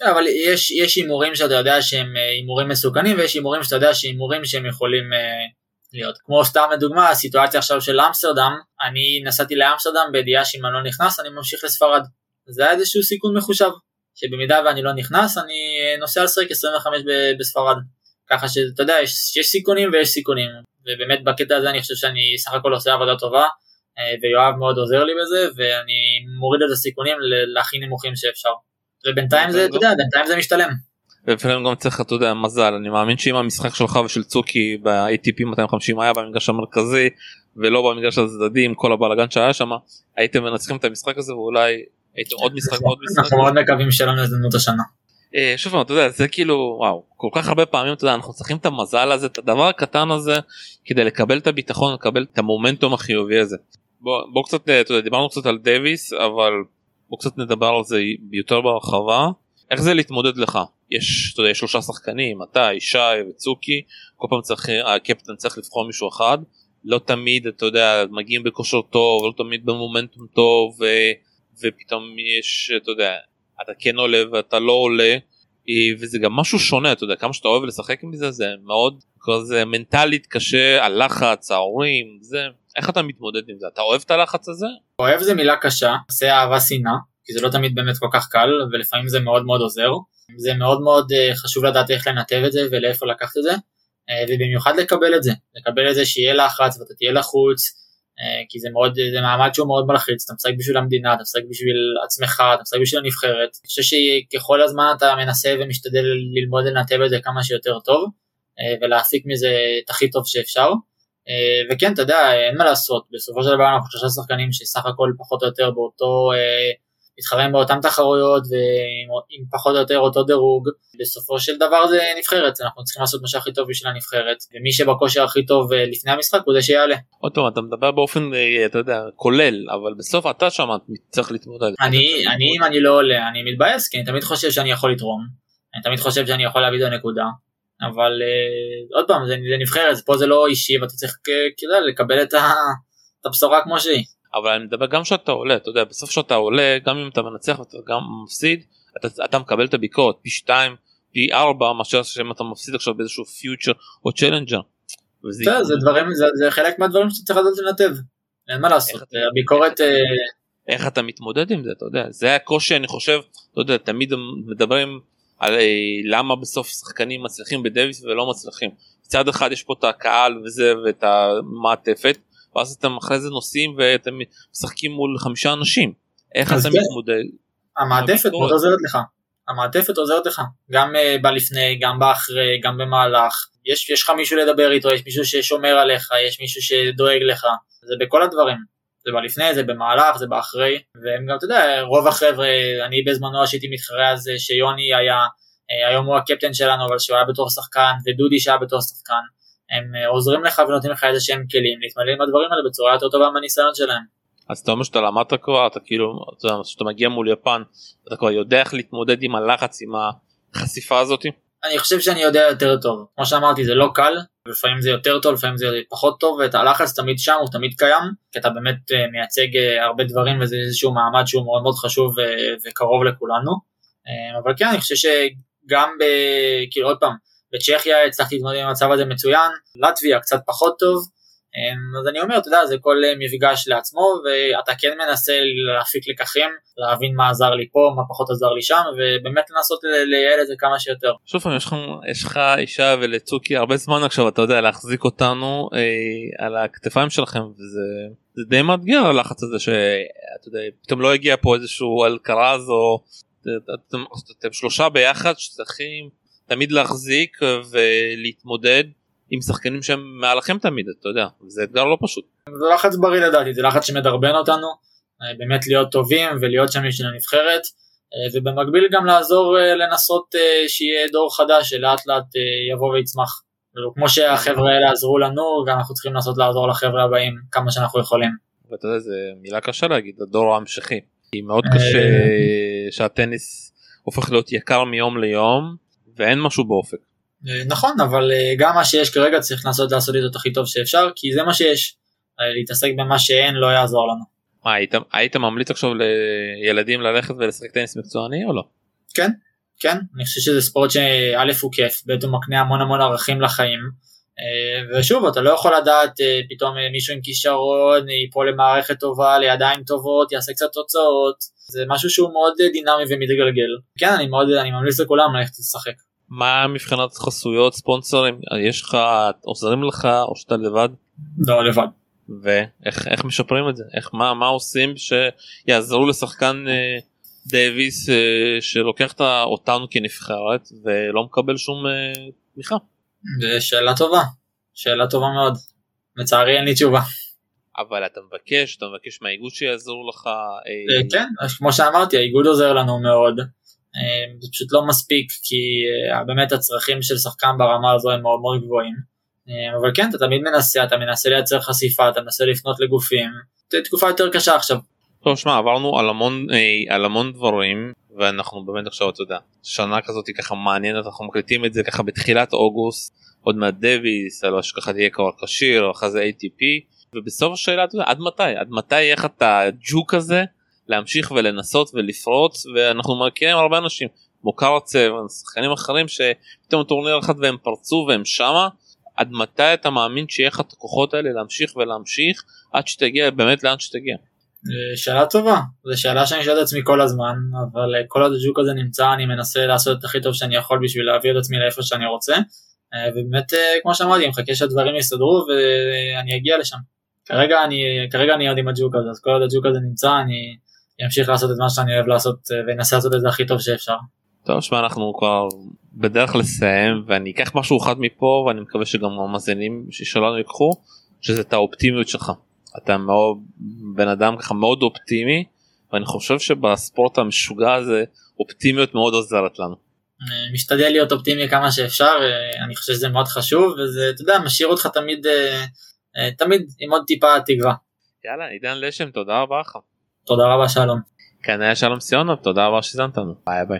אבל יש, יש הימורים שאתה יודע שהם אה, הימורים מסוכנים ויש הימורים שאתה יודע שהימורים שהם יכולים אה, להיות. כמו סתם לדוגמה הסיטואציה עכשיו של אמסטרדם, אני נסעתי לאמסטרדם בידיעה שאם אני לא נכנס אני ממשיך לספרד. זה היה איזשהו סיכון מחושב, שבמידה ואני לא נכנס אני אה, נוסע לשחק 25 בספרד. ככה שאתה יודע יש, יש סיכונים ויש סיכונים, ובאמת בקטע הזה אני חושב שאני סך הכל עושה עבודה טובה. ויואב מאוד עוזר לי בזה ואני מוריד את הסיכונים להכי נמוכים שאפשר. ובינתיים זה, אתה יודע, בינתיים זה משתלם. ולפעמים גם צריך, אתה יודע, מזל, אני מאמין שאם המשחק שלך ושל צוקי ב-ATP 250 היה במגרש המרכזי ולא במגרש הצדדי עם כל הבלאגן שהיה שם, הייתם מנצחים את המשחק הזה ואולי הייתם עוד משחק ועוד משחק. אנחנו מאוד מקווים שיהיה לנו הזדמנות השנה. אה, שוב אתה יודע זה כאילו וואו כל כך הרבה פעמים אתה יודע אנחנו צריכים את המזל הזה את הדבר הקטן הזה כדי לקבל את הביטחון לקבל את המומנטום החיובי הזה. בוא, בוא קצת אה, אתה יודע, דיברנו קצת על דוויס אבל בוא קצת נדבר על זה יותר בהרחבה. איך זה להתמודד לך? יש אתה יודע, שלושה שחקנים אתה ישי וצוקי כל פעם צריך הקפטן צריך לבחור מישהו אחד. לא תמיד אתה יודע מגיעים בכושר טוב לא תמיד במומנטום טוב ו, ופתאום יש אתה יודע אתה כן עולה ואתה לא עולה. אה, וזה גם משהו שונה אתה יודע כמה שאתה אוהב לשחק עם זה זה מאוד כזה מנטלית קשה הלחץ ההורים זה איך אתה מתמודד עם זה אתה אוהב את הלחץ הזה? אוהב זה מילה קשה עושה אהבה שנאה כי זה לא תמיד באמת כל כך קל ולפעמים זה מאוד מאוד עוזר זה מאוד מאוד אה, חשוב לדעת איך לנתב את זה ולאיפה לקחת את זה אה, ובמיוחד לקבל את זה לקבל את זה שיהיה לחץ ואתה תהיה לחוץ אה, כי זה מאוד, זה מעמד שהוא מאוד מלחיץ, אתה משחק בשביל המדינה, אתה משחק בשביל עצמך, אתה משחק בשביל הנבחרת. אני חושב שככל הזמן אתה מנסה ומשתדל ללמוד לנתב את זה כמה שיותר טוב, ולהפיק מזה את הכי טוב שאפשר. אה, וכן, אתה יודע, אין מה לעשות, בסופו של דבר אנחנו שלושה שחקנים שסך הכל פחות או יותר באותו מתחרים באותן תחרויות ועם פחות או יותר אותו דירוג, בסופו של דבר זה נבחרת, אנחנו צריכים לעשות מה שהכי טוב בשביל הנבחרת, ומי שבכושר הכי טוב אה, לפני המשחק הוא זה שיעלה. עוד פעם, אתה מדבר באופן, אה, אתה יודע, כולל, אבל בסוף אתה שם צריך להתמודד. אני, אני אם אני לא עולה, אני מתבאס, כי אני תמיד חושב שאני יכול לתרום, אני תמיד חושב שאני יכול להביא את הנקודה. אבל uh, עוד פעם זה, זה נבחרת פה זה לא אישי ואתה צריך כדאי, לקבל את, ה, את הבשורה כמו שהיא. אבל אני מדבר גם שאתה עולה אתה יודע בסוף שאתה עולה גם אם אתה מנצח ואתה גם מפסיד אתה, אתה מקבל את הביקורת פי 2 פי 4 מאשר שאם אתה מפסיד עכשיו באיזשהו פיוטר או צ'לנג'ר. זה, זה דברים זה, זה חלק מהדברים שאתה צריך לדעת לנתב אין מה לעשות הביקורת. איך, אה... איך אתה מתמודד עם זה אתה יודע זה הקושי אני חושב אתה יודע תמיד מדברים על אה, למה בסוף שחקנים מצליחים בדוויס ולא מצליחים. מצד אחד יש פה את הקהל וזה ואת המעטפת ואז אתם אחרי זה נוסעים ואתם משחקים מול חמישה אנשים. איך אתה מתמודד? המעטפת מאוד עוזרת לך. המעטפת עוזרת לך. גם uh, בלפני גם באחרי גם במהלך. יש, יש לך מישהו לדבר איתו יש מישהו ששומר עליך יש מישהו שדואג לך. זה בכל הדברים זה בלפני זה במהלך זה באחרי והם גם אתה יודע רוב החבר'ה אני בזמנו שהייתי מתחרה על זה שיוני היה אה, היום הוא הקפטן שלנו אבל שהוא היה בתור שחקן ודודי שהיה בתור שחקן הם אה, עוזרים לך ונותנים לך איזה שהם כלים להתמלא עם הדברים האלה בצורה יותר טובה מהניסיון שלהם. אז אתה אומר שאתה למדת כבר אתה כאילו כשאתה מגיע מול יפן אתה כבר יודע איך להתמודד עם הלחץ עם החשיפה הזאתי? אני חושב שאני יודע יותר טוב כמו שאמרתי זה לא קל לפעמים זה יותר טוב לפעמים זה פחות טוב ואת הלחץ תמיד שם הוא תמיד קיים כי אתה באמת אה, מייצג אה, הרבה דברים וזה איזשהו מעמד שהוא מאוד מאוד חשוב וקרוב לכולנו. אבל כן אני חושב שגם ב... כאילו עוד פעם בצ'כיה הצלחתי להתמודד עם המצב הזה מצוין, לטביה קצת פחות טוב, אז אני אומר, אתה יודע, זה כל אה, מפגש לעצמו, ואתה כן מנסה להפיק לקחים, להבין מה עזר לי פה, מה פחות עזר לי שם, ובאמת לנסות לייעל את זה כמה שיותר. שוב פעם, יש לך אישה ולצוקי הרבה זמן עכשיו, אתה יודע, להחזיק אותנו אה, על הכתפיים שלכם, וזה זה די מאתגר הלחץ הזה, שאתה יודע, פתאום לא הגיע פה איזשהו אלקרז, או אתם, אתם שלושה ביחד שצריכים תמיד להחזיק ולהתמודד עם שחקנים שהם מעליכם תמיד אתה יודע זה אתגר לא פשוט. זה לחץ בריא לדעתי זה לחץ שמדרבן אותנו אה, באמת להיות טובים ולהיות שם בשביל הנבחרת אה, ובמקביל גם לעזור אה, לנסות שיהיה דור חדש שלאט לאט יבוא ויצמח. כמו שהחבר'ה האלה עזרו לנו גם אנחנו צריכים לנסות לעזור לחבר'ה הבאים כמה שאנחנו יכולים. ואתה יודע זה מילה קשה להגיד הדור ההמשכי כי מאוד קשה שהטניס הופך להיות יקר מיום ליום ואין משהו באופק. אה, נכון אבל אה, גם מה שיש כרגע צריך לנסות לעשות את זה הכי טוב שאפשר כי זה מה שיש. אה, להתעסק במה שאין לא יעזור לנו. מה היית, היית ממליץ עכשיו לילדים ללכת ולשחק טניס מקצועני או לא? כן כן אני חושב שזה ספורט שא' הוא כיף ב' הוא מקנה המון המון ערכים לחיים ושוב אתה לא יכול לדעת פתאום מישהו עם כישרון ייפול למערכת טובה לידיים טובות יעשה קצת תוצאות זה משהו שהוא מאוד דינמי ומתגלגל כן אני מאוד אני ממליץ לכולם ללכת לשחק. מה מבחינת חסויות ספונסרים יש לך עוזרים לך או שאתה לבד? לא לבד. ואיך משפרים את זה איך מה מה עושים שיעזרו לשחקן אה, דייוויס אה, שלוקח אותנו כנבחרת ולא מקבל שום אה, תמיכה. שאלה טובה שאלה טובה מאוד לצערי אין לי תשובה. אבל אתה מבקש אתה מבקש מהאיגוד שיעזרו לך. אה, כן כמו שאמרתי האיגוד עוזר לנו מאוד זה פשוט לא מספיק כי באמת הצרכים של שחקן ברמה הזו הם מאוד מאוד גבוהים. אבל כן אתה תמיד מנסה אתה מנסה לייצר חשיפה אתה מנסה לפנות לגופים תקופה יותר קשה עכשיו. טוב שמע עברנו על המון על המון דברים ואנחנו באמת עכשיו אתה יודע שנה כזאת ככה מעניינת אנחנו מקליטים את זה ככה בתחילת אוגוסט עוד מעט דוויס אלא שככה תהיה כבר כשיר אחרי זה ATP ובסוף השאלה אתה יודע, עד מתי עד מתי יהיה לך את הג'וק הזה להמשיך ולנסות ולפרוץ ואנחנו מכירים הרבה אנשים כמו קרצב ושחקנים אחרים שפתאום טורניר אחד והם פרצו והם שמה עד מתי אתה מאמין שיהיה לך את הכוחות האלה להמשיך ולהמשיך עד שתגיע באמת לאן שתגיע. שאלה טובה, זו שאלה שאני שואל את עצמי כל הזמן, אבל כל עוד הג'וק הזה נמצא אני מנסה לעשות את הכי טוב שאני יכול בשביל להביא את עצמי לאיפה שאני רוצה, ובאמת כמו שאמרתי, מחכה שהדברים יסתדרו ואני אגיע לשם. כרגע אני, כרגע אני עוד עם הג'וק הזה, אז כל עוד הג'וק הזה נמצא אני אמשיך לעשות את מה שאני אוהב לעשות ואנסה לעשות את זה הכי טוב שאפשר. טוב שמע אנחנו כבר בדרך לסיים ואני אקח משהו אחד מפה ואני מקווה שגם המאזינים שלנו ייקחו שזה את האופטימיות שלך. אתה מאוד בן אדם ככה מאוד אופטימי ואני חושב שבספורט המשוגע הזה אופטימיות מאוד עוזרת לנו. משתדל להיות אופטימי כמה שאפשר אני חושב שזה מאוד חשוב וזה אתה יודע משאיר אותך תמיד תמיד עם עוד טיפה תקווה. יאללה עידן לשם תודה רבה לך. תודה רבה שלום. כאן היה שלום סיונוב תודה רבה שהזנת לנו ביי ביי.